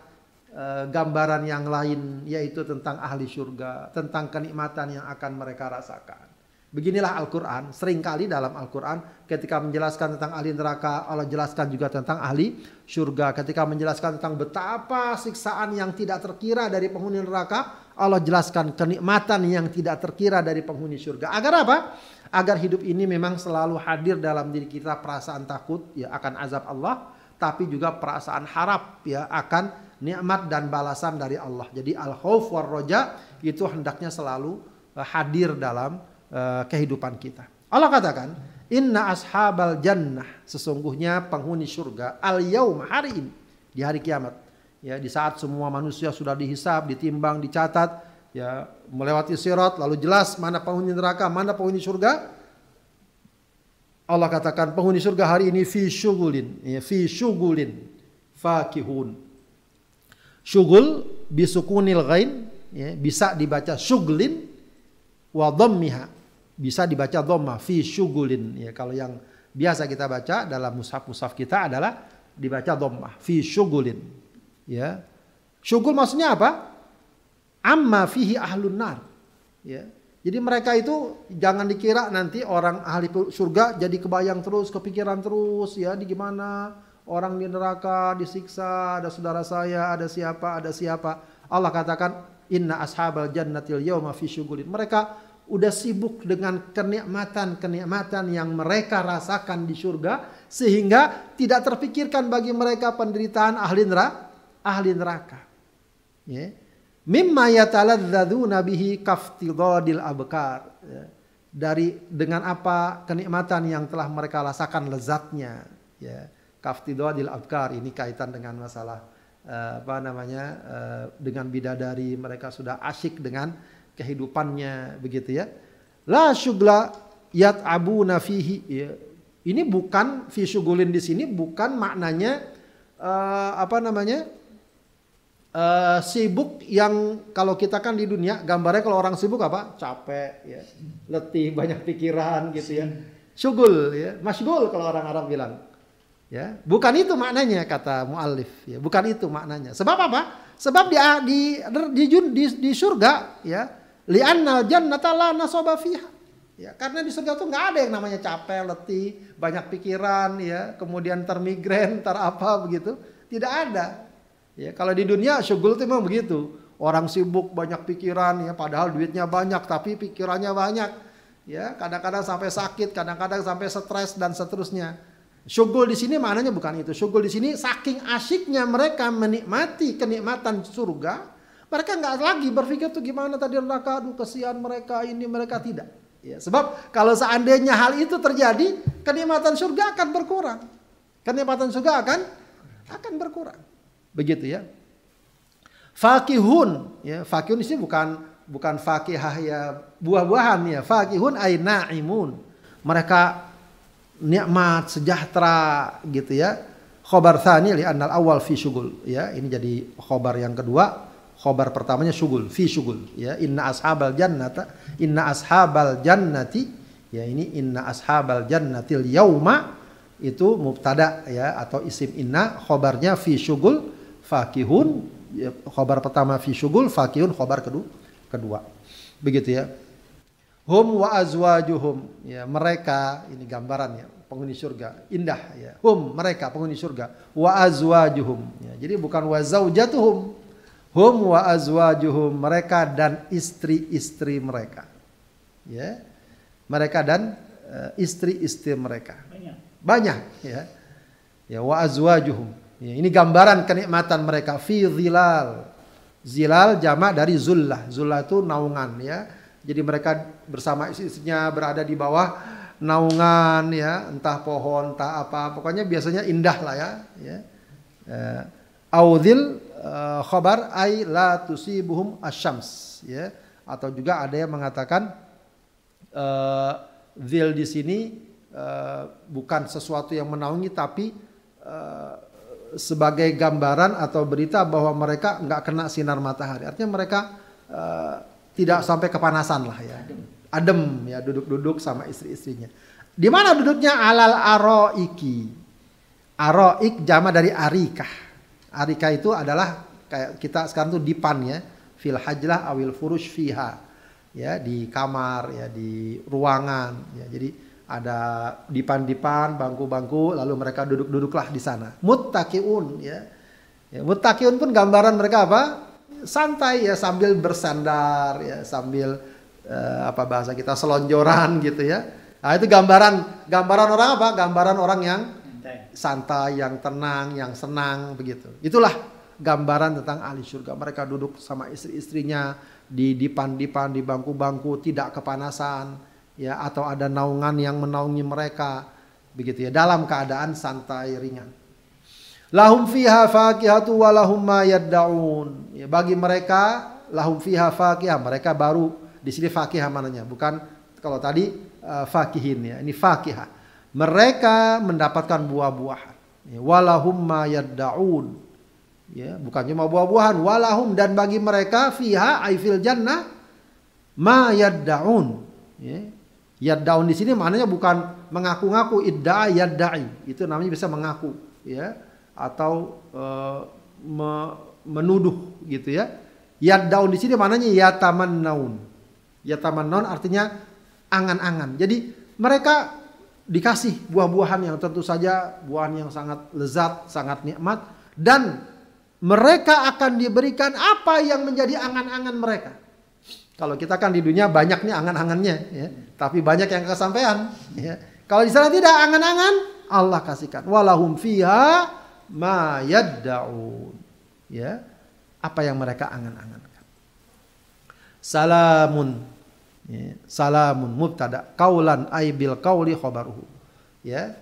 Speaker 2: uh, gambaran yang lain yaitu tentang ahli surga, tentang kenikmatan yang akan mereka rasakan. Beginilah Al-Quran, sering kali dalam Al-Quran ketika menjelaskan tentang ahli neraka, Allah jelaskan juga tentang ahli surga. Ketika menjelaskan tentang betapa siksaan yang tidak terkira dari penghuni neraka, Allah jelaskan kenikmatan yang tidak terkira dari penghuni surga. Agar apa? Agar hidup ini memang selalu hadir dalam diri kita perasaan takut ya akan azab Allah. tapi juga perasaan harap ya akan nikmat dan balasan dari Allah. Jadi al khauf war roja itu hendaknya selalu uh, hadir dalam uh, kehidupan kita. Allah katakan, "Inna ashabal jannah," sesungguhnya penghuni surga al yaum hari ini di hari kiamat. Ya, di saat semua manusia sudah dihisab, ditimbang, dicatat, ya melewati sirat lalu jelas mana penghuni neraka, mana penghuni surga. Allah katakan penghuni surga hari ini fi syugulin, ya, fi syugulin fakihun. Syugul bisukunil ghain ya, bisa dibaca syuglin wa dhammiha. Bisa dibaca dhamma fi syugulin ya kalau yang biasa kita baca dalam mushaf-mushaf kita adalah dibaca dhammah fi syugulin. Ya. Syugul maksudnya apa? Amma fihi ahlun nar. Ya. Jadi mereka itu jangan dikira nanti orang ahli surga jadi kebayang terus, kepikiran terus ya di gimana orang di neraka disiksa, ada saudara saya, ada siapa, ada siapa. Allah katakan inna ashabal jannatil yauma fi syugulin. Mereka udah sibuk dengan kenikmatan-kenikmatan yang mereka rasakan di surga sehingga tidak terpikirkan bagi mereka penderitaan ahli neraka. Ahli neraka. Ya mimma yataladzadzuna bihi kaftidadil abkar ya. dari dengan apa kenikmatan yang telah mereka rasakan lezatnya ya kaftidadil abkar ini kaitan dengan masalah uh, apa namanya uh, dengan bidadari mereka sudah asyik dengan kehidupannya begitu ya. La syugla yat'abuna fihi. Ya. ini bukan fi syugulin di sini bukan maknanya uh, apa namanya uh, sibuk yang kalau kita kan di dunia gambarnya kalau orang sibuk apa? Capek ya. Letih banyak pikiran gitu ya. Syugul ya. Masgul kalau orang Arab bilang ya. Bukan itu maknanya kata muallif ya. Bukan itu maknanya. Sebab apa? Sebab di di di, di, di surga ya li'anna jannata la nasaba fiha ya karena di surga tuh nggak ada yang namanya capek letih banyak pikiran ya kemudian termigren ter apa begitu tidak ada Ya, kalau di dunia syugul itu memang begitu. Orang sibuk banyak pikiran ya padahal duitnya banyak tapi pikirannya banyak. Ya, kadang-kadang sampai sakit, kadang-kadang sampai stres dan seterusnya. Syugul di sini maknanya bukan itu. Syugul di sini saking asyiknya mereka menikmati kenikmatan surga, mereka nggak lagi berpikir tuh gimana tadi neraka, aduh kesian mereka ini mereka tidak. Ya, sebab kalau seandainya hal itu terjadi, kenikmatan surga akan berkurang. Kenikmatan surga akan akan berkurang. Begitu ya. Fakihun, ya, fakihun ini bukan bukan fakihah ya buah-buahan ya. Fakihun ay naimun. Mereka nikmat, sejahtera gitu ya. Khobar thani li awal fi syugul ya. Ini jadi khobar yang kedua. Khobar pertamanya syugul, fi syugul. Ya. Inna ashabal jannata, inna ashabal jannati. Ya ini inna ashabal jannatil yauma. Itu mubtada ya atau isim inna. Khobarnya fi syugul fakihun. Ya, khobar pertama fi syugul fakihun khobar kedua kedua. Begitu ya. Hum wa azwajuhum. Ya mereka ini gambarannya penghuni surga. Indah ya. Hum mereka penghuni surga. Wa azwajuhum. Ya, jadi bukan wa zaujatuhum hum wa azwajuhum mereka dan istri-istri mereka ya mereka dan uh, istri-istri mereka banyak banyak ya ya wa azwajuhum Ya, ini gambaran kenikmatan mereka fi zilal. Zilal jamak dari zullah. Zullah itu naungan ya. Jadi mereka bersama istrinya berada di bawah naungan ya, entah pohon, entah apa. Pokoknya biasanya indah lah ya, ya. Uh, Audil uh, khobar ay la tusibuhum asyams ya. Atau juga ada yang mengatakan uh, zil di sini uh, bukan sesuatu yang menaungi tapi uh, sebagai gambaran atau berita bahwa mereka nggak kena sinar matahari. Artinya mereka uh, tidak sampai kepanasan lah ya. Adem ya duduk-duduk sama istri-istrinya. Di mana duduknya alal aroiki. Aroik jama dari arikah. Arika itu adalah kayak kita sekarang tuh dipan ya. Fil hajlah awil furush fiha. Ya di kamar ya di ruangan ya. Jadi ada dipan-dipan, bangku-bangku, lalu mereka duduk-duduklah di sana. Muttaqiun ya. ya. Muttaqiun pun gambaran mereka apa? Santai ya sambil bersandar ya, sambil uh, apa bahasa kita selonjoran gitu ya. Nah, itu gambaran gambaran orang apa? Gambaran orang yang santai, yang tenang, yang senang begitu. Itulah gambaran tentang ahli surga. Mereka duduk sama istri-istrinya di dipan-dipan, di bangku-bangku, tidak kepanasan, ya atau ada naungan yang menaungi mereka begitu ya dalam keadaan santai ringan. Lahum fiha fakihatu wa lahum ma yaddaun. Ya, bagi mereka lahum fiha fakihah, mereka baru di sini fakihah mananya, bukan kalau tadi uh, fakihin ya. Ini fakihah. Mereka mendapatkan buah-buahan. Ya, walahum ma yaddaun. Ya, bukan cuma buah-buahan, walahum dan bagi mereka fiha aifil jannah ma yaddaun. Ya. Yaddaun di sini maknanya bukan mengaku-ngaku idda yaddai. Itu namanya bisa mengaku, ya atau uh, me, menuduh gitu ya. Yaddaun di sini maknanya yataman naun. Yataman naun artinya angan-angan. Jadi mereka dikasih buah-buahan yang tentu saja buahan yang sangat lezat, sangat nikmat dan mereka akan diberikan apa yang menjadi angan-angan mereka. Kalau kita kan di dunia banyak nih angan-angannya, ya. tapi banyak yang kesampaian. Ya. Kalau di sana tidak angan-angan, Allah kasihkan. Walahum fiha ma. Ya. Apa yang mereka angan-angankan. Salamun. Ya. Salamun mubtada. Kaulan aibil kauli khobaruhu. Ya.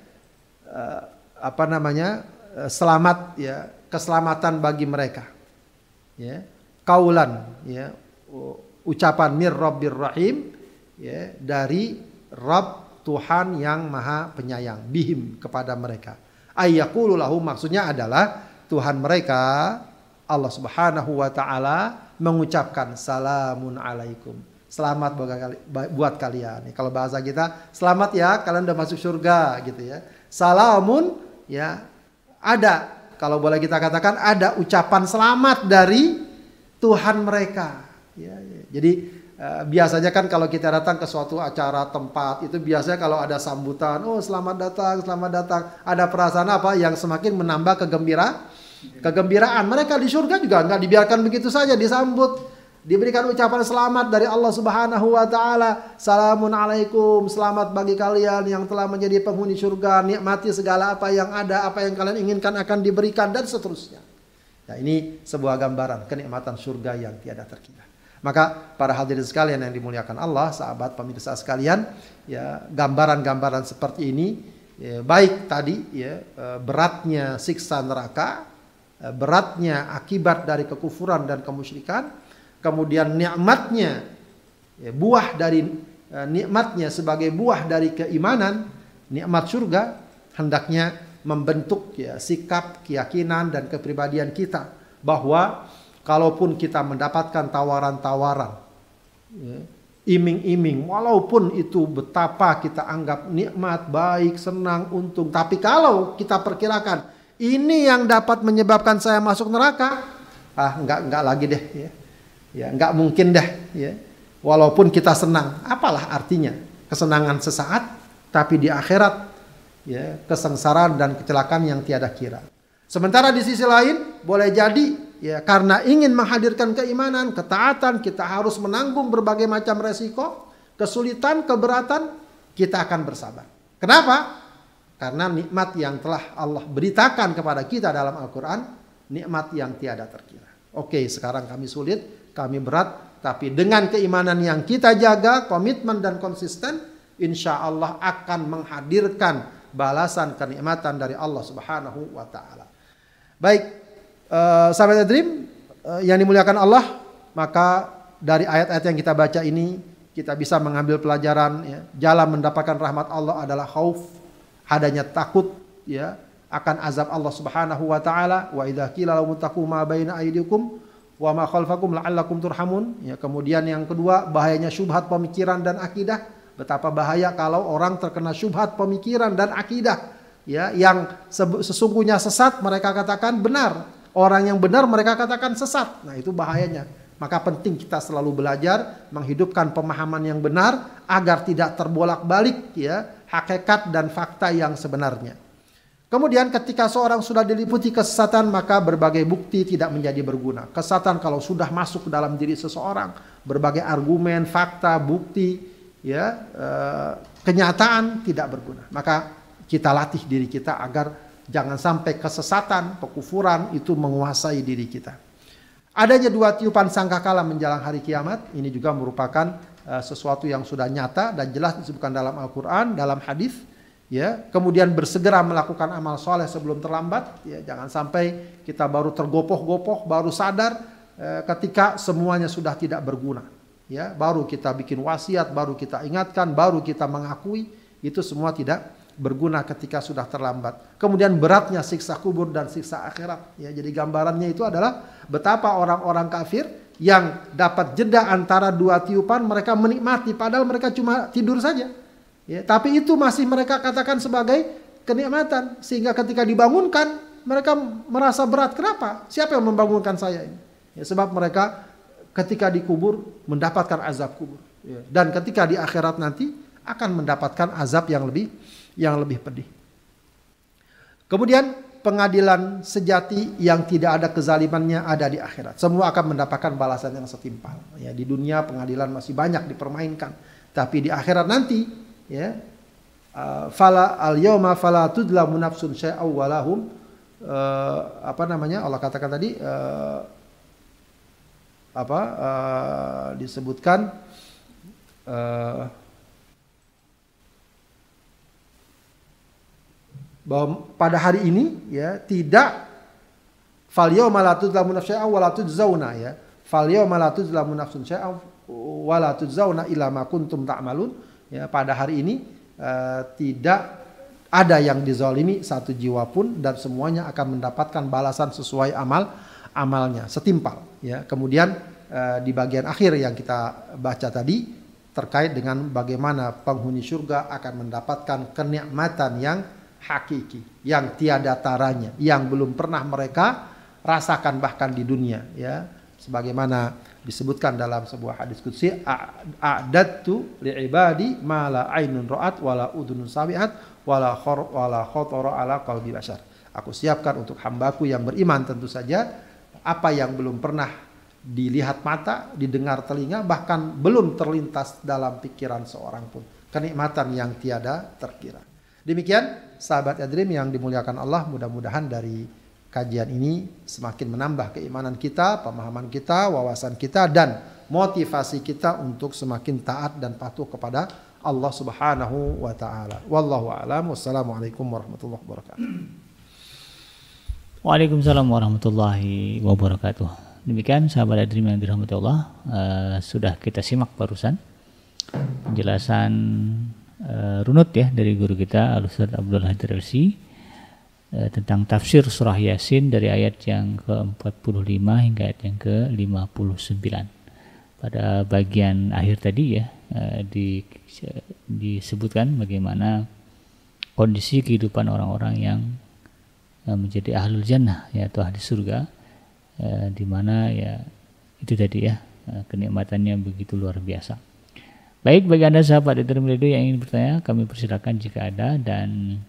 Speaker 2: Uh, apa namanya? Uh, selamat ya, keselamatan bagi mereka. Ya. Kaulan ya, ucapan mir rabbir rahim ya, dari Rabb Tuhan yang Maha Penyayang bihim kepada mereka ayyaqulu maksudnya adalah Tuhan mereka Allah Subhanahu wa taala mengucapkan salamun alaikum. Selamat buat kalian. Kalau bahasa kita, selamat ya kalian udah masuk surga gitu ya. Salamun ya ada kalau boleh kita katakan ada ucapan selamat dari Tuhan mereka. Ya, ya. Jadi Uh, biasanya kan kalau kita datang ke suatu acara tempat itu biasanya kalau ada sambutan, oh selamat datang, selamat datang, ada perasaan apa yang semakin menambah kegembira, kegembiraan. Mereka di surga juga nggak dibiarkan begitu saja disambut, diberikan ucapan selamat dari Allah Subhanahu wa taala. Salamun alaikum, selamat bagi kalian yang telah menjadi penghuni surga, nikmati segala apa yang ada, apa yang kalian inginkan akan diberikan dan seterusnya. Ya, ini sebuah gambaran kenikmatan surga yang tiada terkira. Maka para hadirin sekalian yang dimuliakan Allah, sahabat pemirsa sekalian, ya gambaran-gambaran seperti ini ya, baik tadi ya e, beratnya siksa neraka, e, beratnya akibat dari kekufuran dan kemusyrikan, kemudian nikmatnya ya, buah dari e, nikmatnya sebagai buah dari keimanan, nikmat surga hendaknya membentuk ya sikap, keyakinan dan kepribadian kita bahwa kalaupun kita mendapatkan tawaran-tawaran, ya, iming-iming, walaupun itu betapa kita anggap nikmat, baik, senang, untung, tapi kalau kita perkirakan ini yang dapat menyebabkan saya masuk neraka, ah nggak nggak lagi deh, ya, ya nggak mungkin deh, ya. Walaupun kita senang, apalah artinya kesenangan sesaat, tapi di akhirat ya kesengsaraan dan kecelakaan yang tiada kira. Sementara di sisi lain boleh jadi Ya, karena ingin menghadirkan keimanan, ketaatan, kita harus menanggung berbagai macam resiko, kesulitan, keberatan, kita akan bersabar. Kenapa? Karena nikmat yang telah Allah beritakan kepada kita dalam Al-Quran, nikmat yang tiada terkira. Oke, sekarang kami sulit, kami berat, tapi dengan keimanan yang kita jaga, komitmen dan konsisten, insya Allah akan menghadirkan balasan kenikmatan dari Allah Subhanahu wa Ta'ala. Baik, uh, sahabat Dream uh, yang dimuliakan Allah, maka dari ayat-ayat yang kita baca ini kita bisa mengambil pelajaran ya, jalan mendapatkan rahmat Allah adalah khauf, adanya takut ya akan azab Allah Subhanahu wa taala wa idza qila lahum taqu ma wa ma khalfakum la'allakum turhamun ya kemudian yang kedua bahayanya syubhat pemikiran dan akidah betapa bahaya kalau orang terkena syubhat pemikiran dan akidah ya yang sesungguhnya sesat mereka katakan benar Orang yang benar mereka katakan sesat. Nah itu bahayanya. Maka penting kita selalu belajar menghidupkan pemahaman yang benar agar tidak terbolak-balik ya hakikat dan fakta yang sebenarnya. Kemudian ketika seorang sudah diliputi kesesatan maka berbagai bukti tidak menjadi berguna. Kesesatan kalau sudah masuk ke dalam diri seseorang, berbagai argumen, fakta, bukti, ya e, kenyataan tidak berguna. Maka kita latih diri kita agar jangan sampai kesesatan, kekufuran itu menguasai diri kita. Adanya dua tiupan sangkakala menjelang hari kiamat ini juga merupakan uh, sesuatu yang sudah nyata dan jelas disebutkan dalam Al-Qur'an, dalam hadis ya kemudian bersegera melakukan amal soleh sebelum terlambat. Ya jangan sampai kita baru tergopoh-gopoh baru sadar eh, ketika semuanya sudah tidak berguna. Ya baru kita bikin wasiat baru kita ingatkan baru kita mengakui itu semua tidak berguna ketika sudah terlambat. Kemudian beratnya siksa kubur dan siksa akhirat. Ya jadi gambarannya itu adalah betapa orang-orang kafir yang dapat jeda antara dua tiupan mereka menikmati padahal mereka cuma tidur saja Ya, tapi itu masih mereka katakan sebagai kenikmatan sehingga ketika dibangunkan mereka merasa berat. Kenapa? Siapa yang membangunkan saya ini? Ya, sebab mereka ketika dikubur mendapatkan azab kubur. Ya, dan ketika di akhirat nanti akan mendapatkan azab yang lebih yang lebih pedih. Kemudian pengadilan sejati yang tidak ada kezalimannya ada di akhirat. Semua akan mendapatkan balasan yang setimpal. Ya, di dunia pengadilan masih banyak dipermainkan, tapi di akhirat nanti ya. Uh, fala al yauma fala tudlamu nafsun syai'a walahum uh, apa namanya? Allah katakan tadi uh, apa uh, disebutkan uh, bahwa pada hari ini ya tidak fal yauma la tudlamu nafsun syai'a wa la tujzauna ya. Fal yauma la tudlamu nafsun syai'a wa la tujzauna illa ma kuntum ta'malun ya pada hari ini uh, tidak ada yang dizalimi satu jiwa pun dan semuanya akan mendapatkan balasan sesuai amal amalnya setimpal. Ya kemudian uh, di bagian akhir yang kita baca tadi terkait dengan bagaimana penghuni surga akan mendapatkan kenikmatan yang hakiki yang tiada taranya yang belum pernah mereka rasakan bahkan di dunia. Ya sebagaimana disebutkan dalam sebuah hadis qudsi a'dadtu li'ibadi ma la ainun ra'at wala udhunun sami'at wala khor wala khatara ala qalbi bashar. Aku siapkan untuk hambaku yang beriman tentu saja apa yang belum pernah dilihat mata, didengar telinga, bahkan belum terlintas dalam pikiran seorang pun. Kenikmatan yang tiada terkira. Demikian sahabat Adrim yang dimuliakan Allah, mudah-mudahan dari kajian ini semakin menambah keimanan kita, pemahaman kita, wawasan kita dan motivasi kita untuk semakin taat dan patuh kepada Allah Subhanahu wa taala. Wallahu a'lam. Wassalamualaikum warahmatullahi wabarakatuh.
Speaker 1: Waalaikumsalam warahmatullahi wabarakatuh. Demikian sahabat Adrim yang dirahmati Allah, uh, sudah kita simak barusan penjelasan uh, runut ya dari guru kita Al Ustaz Abdul Hadir Elsi Eh, tentang tafsir surah Yasin dari ayat yang ke-45 hingga ayat yang ke-59. Pada bagian akhir tadi ya eh, di, disebutkan bagaimana kondisi kehidupan orang-orang yang eh, menjadi ahlul jannah ya atau ahli surga di mana ya itu tadi ya kenikmatannya begitu luar biasa. Baik bagi Anda sahabat Radio yang ingin bertanya, kami persilakan jika ada dan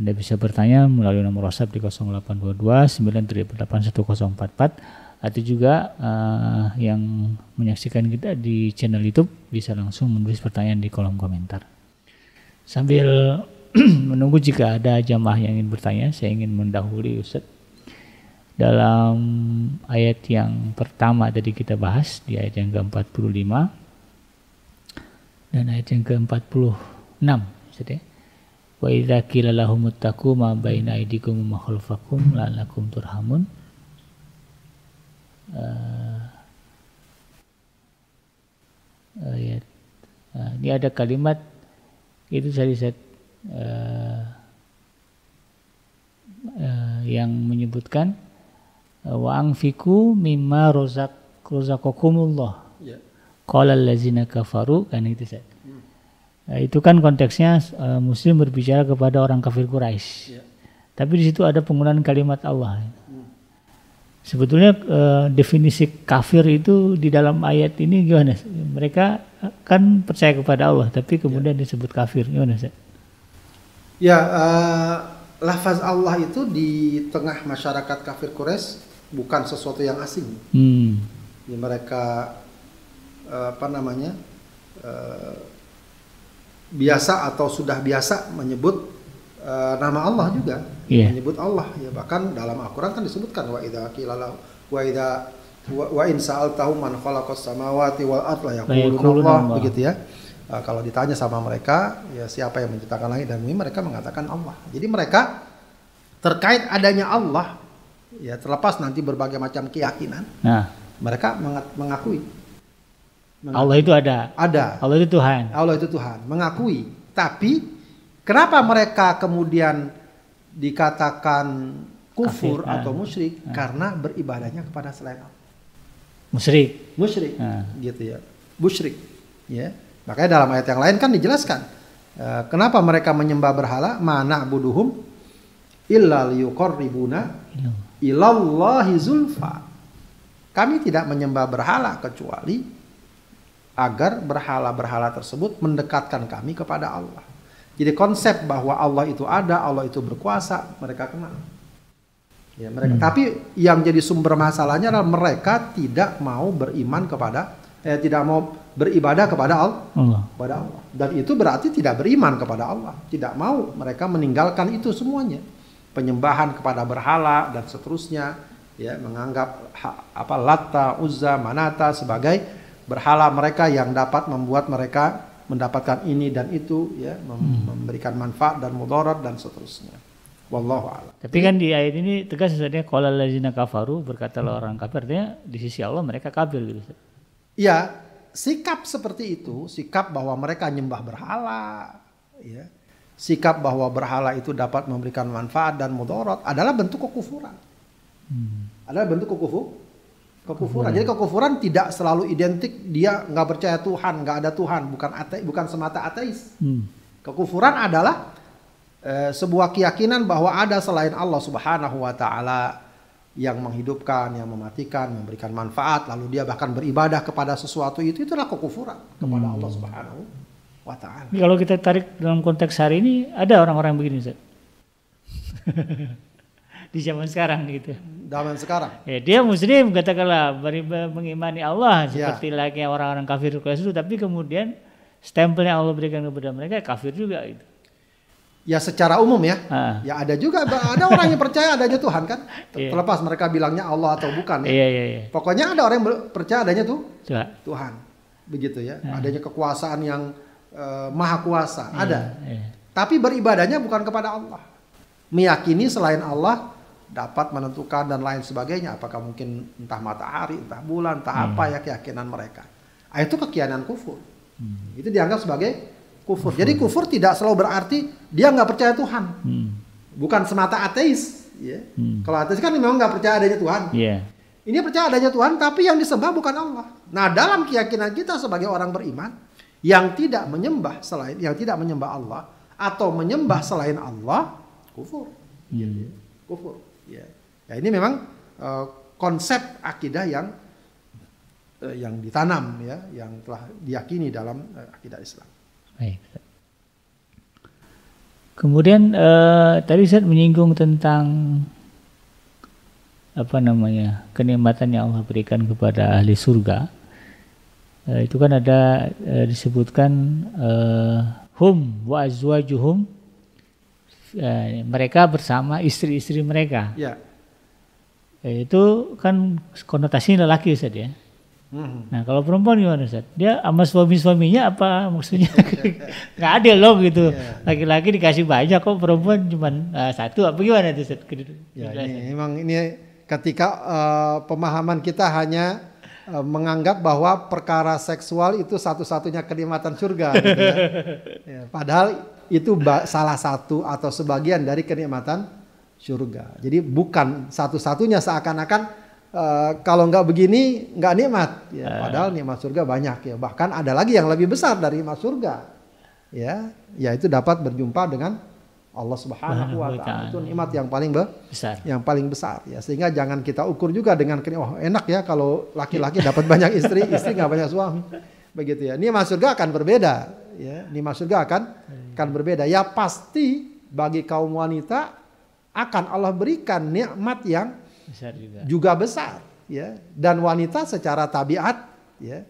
Speaker 1: anda bisa bertanya melalui nomor WhatsApp di 0822 9381044 atau juga uh, yang menyaksikan kita di channel YouTube bisa langsung menulis pertanyaan di kolom komentar. Sambil <clears throat> menunggu jika ada jamaah yang ingin bertanya, saya ingin mendahului Ustaz dalam ayat yang pertama tadi kita bahas di ayat yang ke-45 dan ayat yang ke-46 Ustaz ya wa idza qila lahum ittaqu ma baina aydikum wa khalfakum la'allakum turhamun. Uh, ayat uh, ini ada kalimat itu saya uh, uh, yang menyebutkan wa angfiku mimma rozak rozaqakumullah ya. qala allazina kafaru kan itu saya Eh, itu kan konteksnya uh, Muslim berbicara kepada orang kafir Quraisy. Ya. Tapi di situ ada penggunaan kalimat Allah. Hmm. Sebetulnya uh, definisi kafir itu di dalam ayat ini gimana? Mereka kan percaya kepada Allah, tapi kemudian ya. disebut kafir. Gimana sih?
Speaker 2: Ya, uh, lafaz Allah itu di tengah masyarakat kafir Quraisy bukan sesuatu yang asing. Hmm. Ya, mereka uh, apa namanya? Uh, biasa atau sudah biasa menyebut eh, nama Allah juga
Speaker 1: Iya.
Speaker 2: menyebut Allah ya bahkan dalam Al-Qur'an kan disebutkan wa idza qila lahu wa idza wa, wa in sa'altahum man khalaqas samawati wal ard la yaquluna Allah begitu ya. Eh, kalau ditanya sama mereka ya siapa yang menciptakan langit dan bumi mereka mengatakan Allah. Jadi mereka terkait adanya Allah ya terlepas nanti berbagai macam keyakinan
Speaker 1: Nah,
Speaker 2: mereka menga- mengakui Mengakui.
Speaker 1: Allah itu ada.
Speaker 2: ada
Speaker 1: Allah itu Tuhan.
Speaker 2: Allah itu Tuhan, mengakui. Tapi kenapa mereka kemudian dikatakan kufur
Speaker 1: Kafir,
Speaker 2: atau
Speaker 1: ah.
Speaker 2: musyrik? Karena beribadahnya kepada selain Allah.
Speaker 1: Musyrik.
Speaker 2: Musyrik,
Speaker 1: Ah.
Speaker 2: gitu ya. Musyrik, ya. Makanya dalam ayat yang lain kan dijelaskan eh, kenapa mereka menyembah berhala? Mana buduhum illa liyuqarribuna
Speaker 1: Iya.
Speaker 2: ilallahi zulfa. Kami tidak menyembah berhala kecuali agar berhala-berhala tersebut mendekatkan kami kepada Allah. Jadi konsep bahwa Allah itu ada, Allah itu berkuasa, mereka kenal. Ya, mereka. Tapi yang jadi sumber masalahnya adalah mereka tidak mau beriman kepada, eh, tidak mau beribadah kepada Allah
Speaker 1: Allah.
Speaker 2: kepada Allah. Dan itu berarti tidak beriman kepada Allah. Tidak mau mereka meninggalkan itu semuanya. Penyembahan kepada berhala dan seterusnya, ya menganggap ha- apa Latta, Uzza, Manata sebagai berhala mereka yang dapat membuat mereka mendapatkan ini dan itu, ya mem- memberikan manfaat dan mudarat dan seterusnya. Wallahu a'lam.
Speaker 1: Tapi kan di ayat ini tegas sebenarnya kalau lazina kafaru berkatalah orang kafir artinya di sisi Allah mereka kafir gitu. Ustaz.
Speaker 2: Ya, sikap seperti itu, sikap bahwa mereka nyembah berhala, ya, sikap bahwa berhala itu dapat memberikan manfaat dan mudarat adalah bentuk kekufuran. Adalah bentuk kekufu, kekufuran. Jadi kekufuran tidak selalu identik dia nggak percaya Tuhan, nggak ada Tuhan, bukan ate, bukan semata ateis.
Speaker 1: Hmm.
Speaker 2: Kekufuran adalah eh, sebuah keyakinan bahwa ada selain Allah Subhanahu wa taala yang menghidupkan, yang mematikan, memberikan manfaat, lalu dia bahkan beribadah kepada sesuatu itu itulah kekufuran kepada Allah Subhanahu wa taala.
Speaker 1: Kalau kita tarik dalam konteks hari ini ada orang-orang begini Ustaz. <laughs> di zaman sekarang gitu.
Speaker 2: Zaman sekarang.
Speaker 1: Ya, dia muslim katakanlah beriba- mengimani Allah
Speaker 2: Ya.
Speaker 1: seperti layaknya orang-orang kafir itu tapi kemudian stempel yang Allah berikan kepada mereka kafir juga gitu.
Speaker 2: Ya secara umum ya.
Speaker 1: Ah.
Speaker 2: Ya ada juga ada orang yang percaya adanya Tuhan kan. <laughs>
Speaker 1: Iya.
Speaker 2: Terlepas mereka bilangnya Allah atau bukan ya.
Speaker 1: Iya iya iya.
Speaker 2: Pokoknya ada orang yang percaya adanya tuh
Speaker 1: Coba.
Speaker 2: Tuhan. Begitu ya. Adanya kekuasaan yang eh, maha kuasa. Ada.
Speaker 1: Iya.
Speaker 2: Tapi beribadahnya bukan kepada Allah. Meyakini selain Allah dapat menentukan dan lain sebagainya. Apakah mungkin entah matahari, entah bulan, entah apa ya keyakinan mereka. Ah, itu keyakinan kufur. Itu dianggap sebagai kufur. Jadi kufur tidak selalu berarti dia nggak percaya Tuhan.
Speaker 1: Hmm.
Speaker 2: Bukan semata ateis. Ya.
Speaker 1: Hmm.
Speaker 2: Kalau ateis kan memang nggak percaya adanya Tuhan.
Speaker 1: Iya.
Speaker 2: Ini percaya adanya Tuhan, tapi yang disembah bukan Allah. Nah, dalam keyakinan kita sebagai orang beriman, yang tidak menyembah selain, yang tidak menyembah Allah atau menyembah selain Allah, kufur.
Speaker 1: Hmm.
Speaker 2: Kufur. Ya. Ya, ini memang eh, konsep akidah yang eh, yang ditanam ya, yang telah diyakini dalam eh, akidah Islam.
Speaker 1: Baik. Kemudian eh, tadi saya menyinggung tentang apa namanya kenikmatan yang Allah berikan kepada ahli surga. Eh, itu kan ada eh, disebutkan eh, hum wa azwajuhum eh, mereka bersama istri-istri mereka.
Speaker 2: Ya.
Speaker 1: Eh, itu kan konotasinya lelaki Ustaz ya.
Speaker 2: Mhm.
Speaker 1: Nah kalau perempuan gimana Ustaz? Dia sama suami-suaminya apa maksudnya? <laughs> Nggak adil loh gitu. Laki-laki dikasih banyak kok perempuan cuma satu apa gimana tuh Ustaz?
Speaker 2: Ya, ini memang ini ketika eh, pemahaman kita hanya eh, menganggap bahwa perkara seksual itu satu-satunya kenikmatan surga. gitu ya. <laughs> Ya, padahal itu salah satu atau sebagian dari kenikmatan surga. Jadi bukan satu-satunya seakan-akan eh, kalau nggak begini nggak nikmat. Ya, padahal nikmat surga banyak ya. Bahkan ada lagi yang lebih besar dari nikmat surga. Ya, yaitu dapat berjumpa dengan Allah Subhanahu wa taala. Itu nikmat yang paling be-
Speaker 1: besar.
Speaker 2: yang paling besar ya sehingga jangan kita ukur juga dengan keni- oh enak ya kalau laki-laki dapat banyak istri istri nggak banyak suami begitu ya nikmat surga akan berbeda ya nikmat surga akan akan berbeda ya pasti bagi kaum wanita akan Allah berikan nikmat yang
Speaker 1: Besar juga.
Speaker 2: juga besar ya dan wanita secara tabiat ya,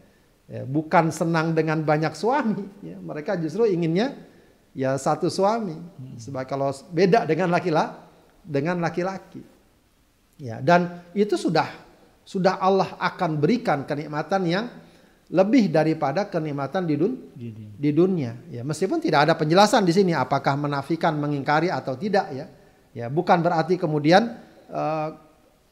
Speaker 2: ya, bukan senang dengan banyak suami ya mereka justru inginnya ya satu suami. Sebab kalau beda dengan laki-laki dengan laki-laki. Ya, dan itu sudah sudah Allah akan berikan kenikmatan yang lebih daripada kenikmatan di, dun, di dunia. Ya, meskipun tidak ada penjelasan di sini apakah menafikan, mengingkari atau tidak ya. Ya, bukan berarti kemudian uh,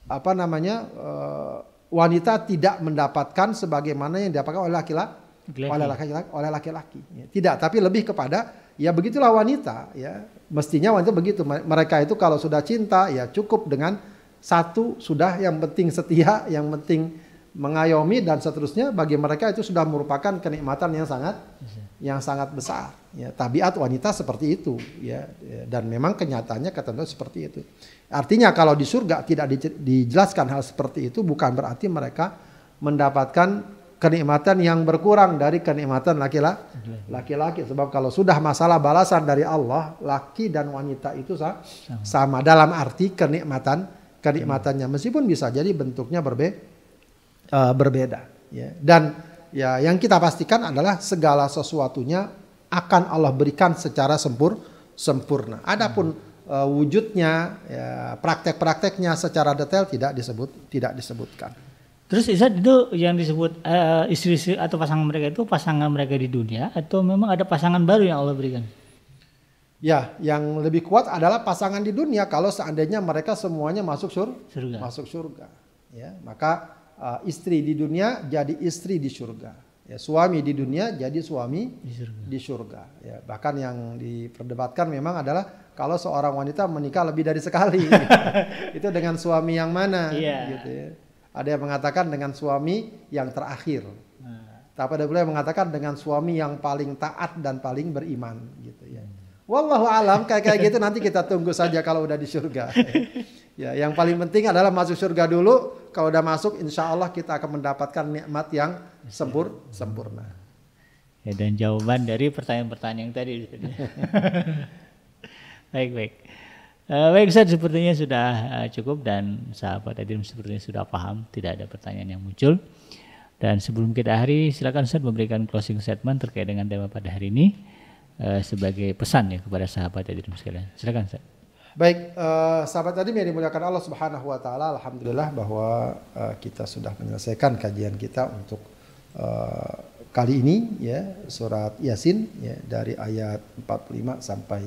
Speaker 2: apa namanya uh, wanita tidak mendapatkan sebagaimana yang didapatkan oleh laki-laki oleh laki-laki oleh laki-laki. Ya, tidak, tapi lebih kepada ya begitulah wanita ya. Mestinya wanita begitu. Mereka itu kalau sudah cinta ya cukup dengan satu sudah yang penting setia, yang penting mengayomi dan seterusnya bagi mereka itu sudah merupakan kenikmatan yang sangat yang sangat besar. Ya, tabiat wanita seperti itu ya, dan memang kenyataannya ketentuan seperti itu. Artinya kalau di surga tidak dijelaskan hal seperti itu bukan berarti mereka mendapatkan kenikmatan yang berkurang dari kenikmatan laki-laki. Laki-laki sebab kalau sudah masalah balasan dari Allah, laki dan wanita itu sama, sama dalam arti kenikmatan kenikmatannya meskipun bisa jadi bentuknya berbe uh, berbeda ya. Dan ya yang kita pastikan adalah segala sesuatunya akan Allah berikan secara sempur sempurna. Adapun uh, wujudnya ya, praktek-prakteknya secara detail tidak disebut tidak disebutkan.
Speaker 1: Terus Isa itu yang disebut uh, istri-istri atau pasangan mereka itu pasangan mereka di dunia atau memang ada pasangan baru yang Allah berikan?
Speaker 2: Ya, yang lebih kuat adalah pasangan di dunia kalau seandainya mereka semuanya masuk sur surga. Masuk surga. Ya, maka uh, istri di dunia jadi istri di surga. Ya, suami di dunia jadi suami di surga. Di surga. Ya, bahkan yang diperdebatkan memang adalah kalau seorang wanita menikah lebih dari sekali, <laughs> itu dengan suami yang mana? Yeah. Gitu ya. Ada yang mengatakan dengan suami yang terakhir. Nah. Tapi ada pula yang mengatakan dengan suami yang paling taat dan paling beriman, gitu ya. Hmm. Wallahu alam kayak kayak gitu nanti kita tunggu saja kalau udah di surga. <laughs> Ya, yang paling penting adalah masuk surga dulu. Kalau udah masuk, insya Allah kita akan mendapatkan nikmat yang sempur sempurna.
Speaker 1: Ya, dan jawaban dari pertanyaan-pertanyaan yang tadi. <laughs> baik baik. Uh, baik Ustaz, sepertinya sudah uh, cukup dan sahabat hadir sepertinya sudah paham, tidak ada pertanyaan yang muncul. Dan sebelum kita akhiri, silakan Ustaz memberikan closing statement terkait dengan tema pada hari ini uh, sebagai pesan ya kepada sahabat hadirin sekalian. Silakan Ustaz.
Speaker 2: Baik, uh, sahabat tadi yang dimuliakan Allah Subhanahu wa taala, alhamdulillah bahwa uh, kita sudah menyelesaikan kajian kita untuk uh, kali ini ya, surat Yasin ya dari ayat 45 sampai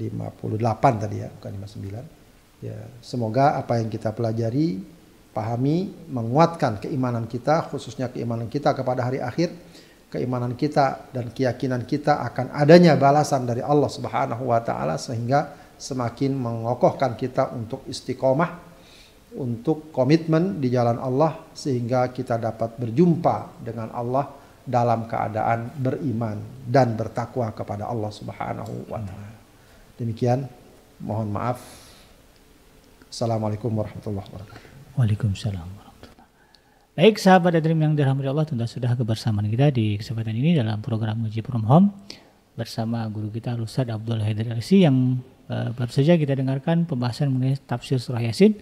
Speaker 2: 58 tadi ya, bukan 59. Ya, semoga apa yang kita pelajari, pahami, menguatkan keimanan kita, khususnya keimanan kita kepada hari akhir keimanan kita dan keyakinan kita akan adanya balasan dari Allah Subhanahu wa taala sehingga semakin mengokohkan kita untuk istiqomah untuk komitmen di jalan Allah sehingga kita dapat berjumpa dengan Allah dalam keadaan beriman dan bertakwa kepada Allah Subhanahu wa taala. Demikian mohon maaf. Assalamualaikum warahmatullahi wabarakatuh.
Speaker 1: Waalaikumsalam. Baik sahabat Adrim yang dirahmati Allah tentu sudah kebersamaan kita di kesempatan ini dalam program Ngaji From Home bersama guru kita Ustaz Abdul Haidar Alsi yang baru saja kita dengarkan pembahasan mengenai tafsir surah Yasin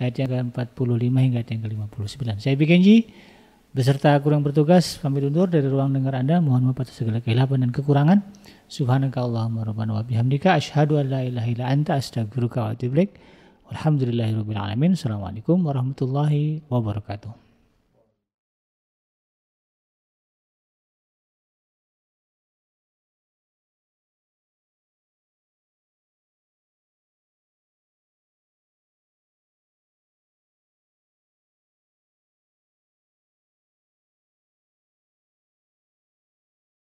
Speaker 1: ayat yang ke-45 hingga ayat yang ke-59. Saya Bikenji beserta kurang bertugas pamit undur dari ruang dengar Anda. Mohon maaf atas segala kehilapan dan kekurangan. Subhanaka Allahumma rabbana wa bihamdika asyhadu an la ilaha illa anta astaghfiruka wa atubu ilaik. Walhamdulillahirabbil alamin. Assalamualaikum warahmatullahi wabarakatuh.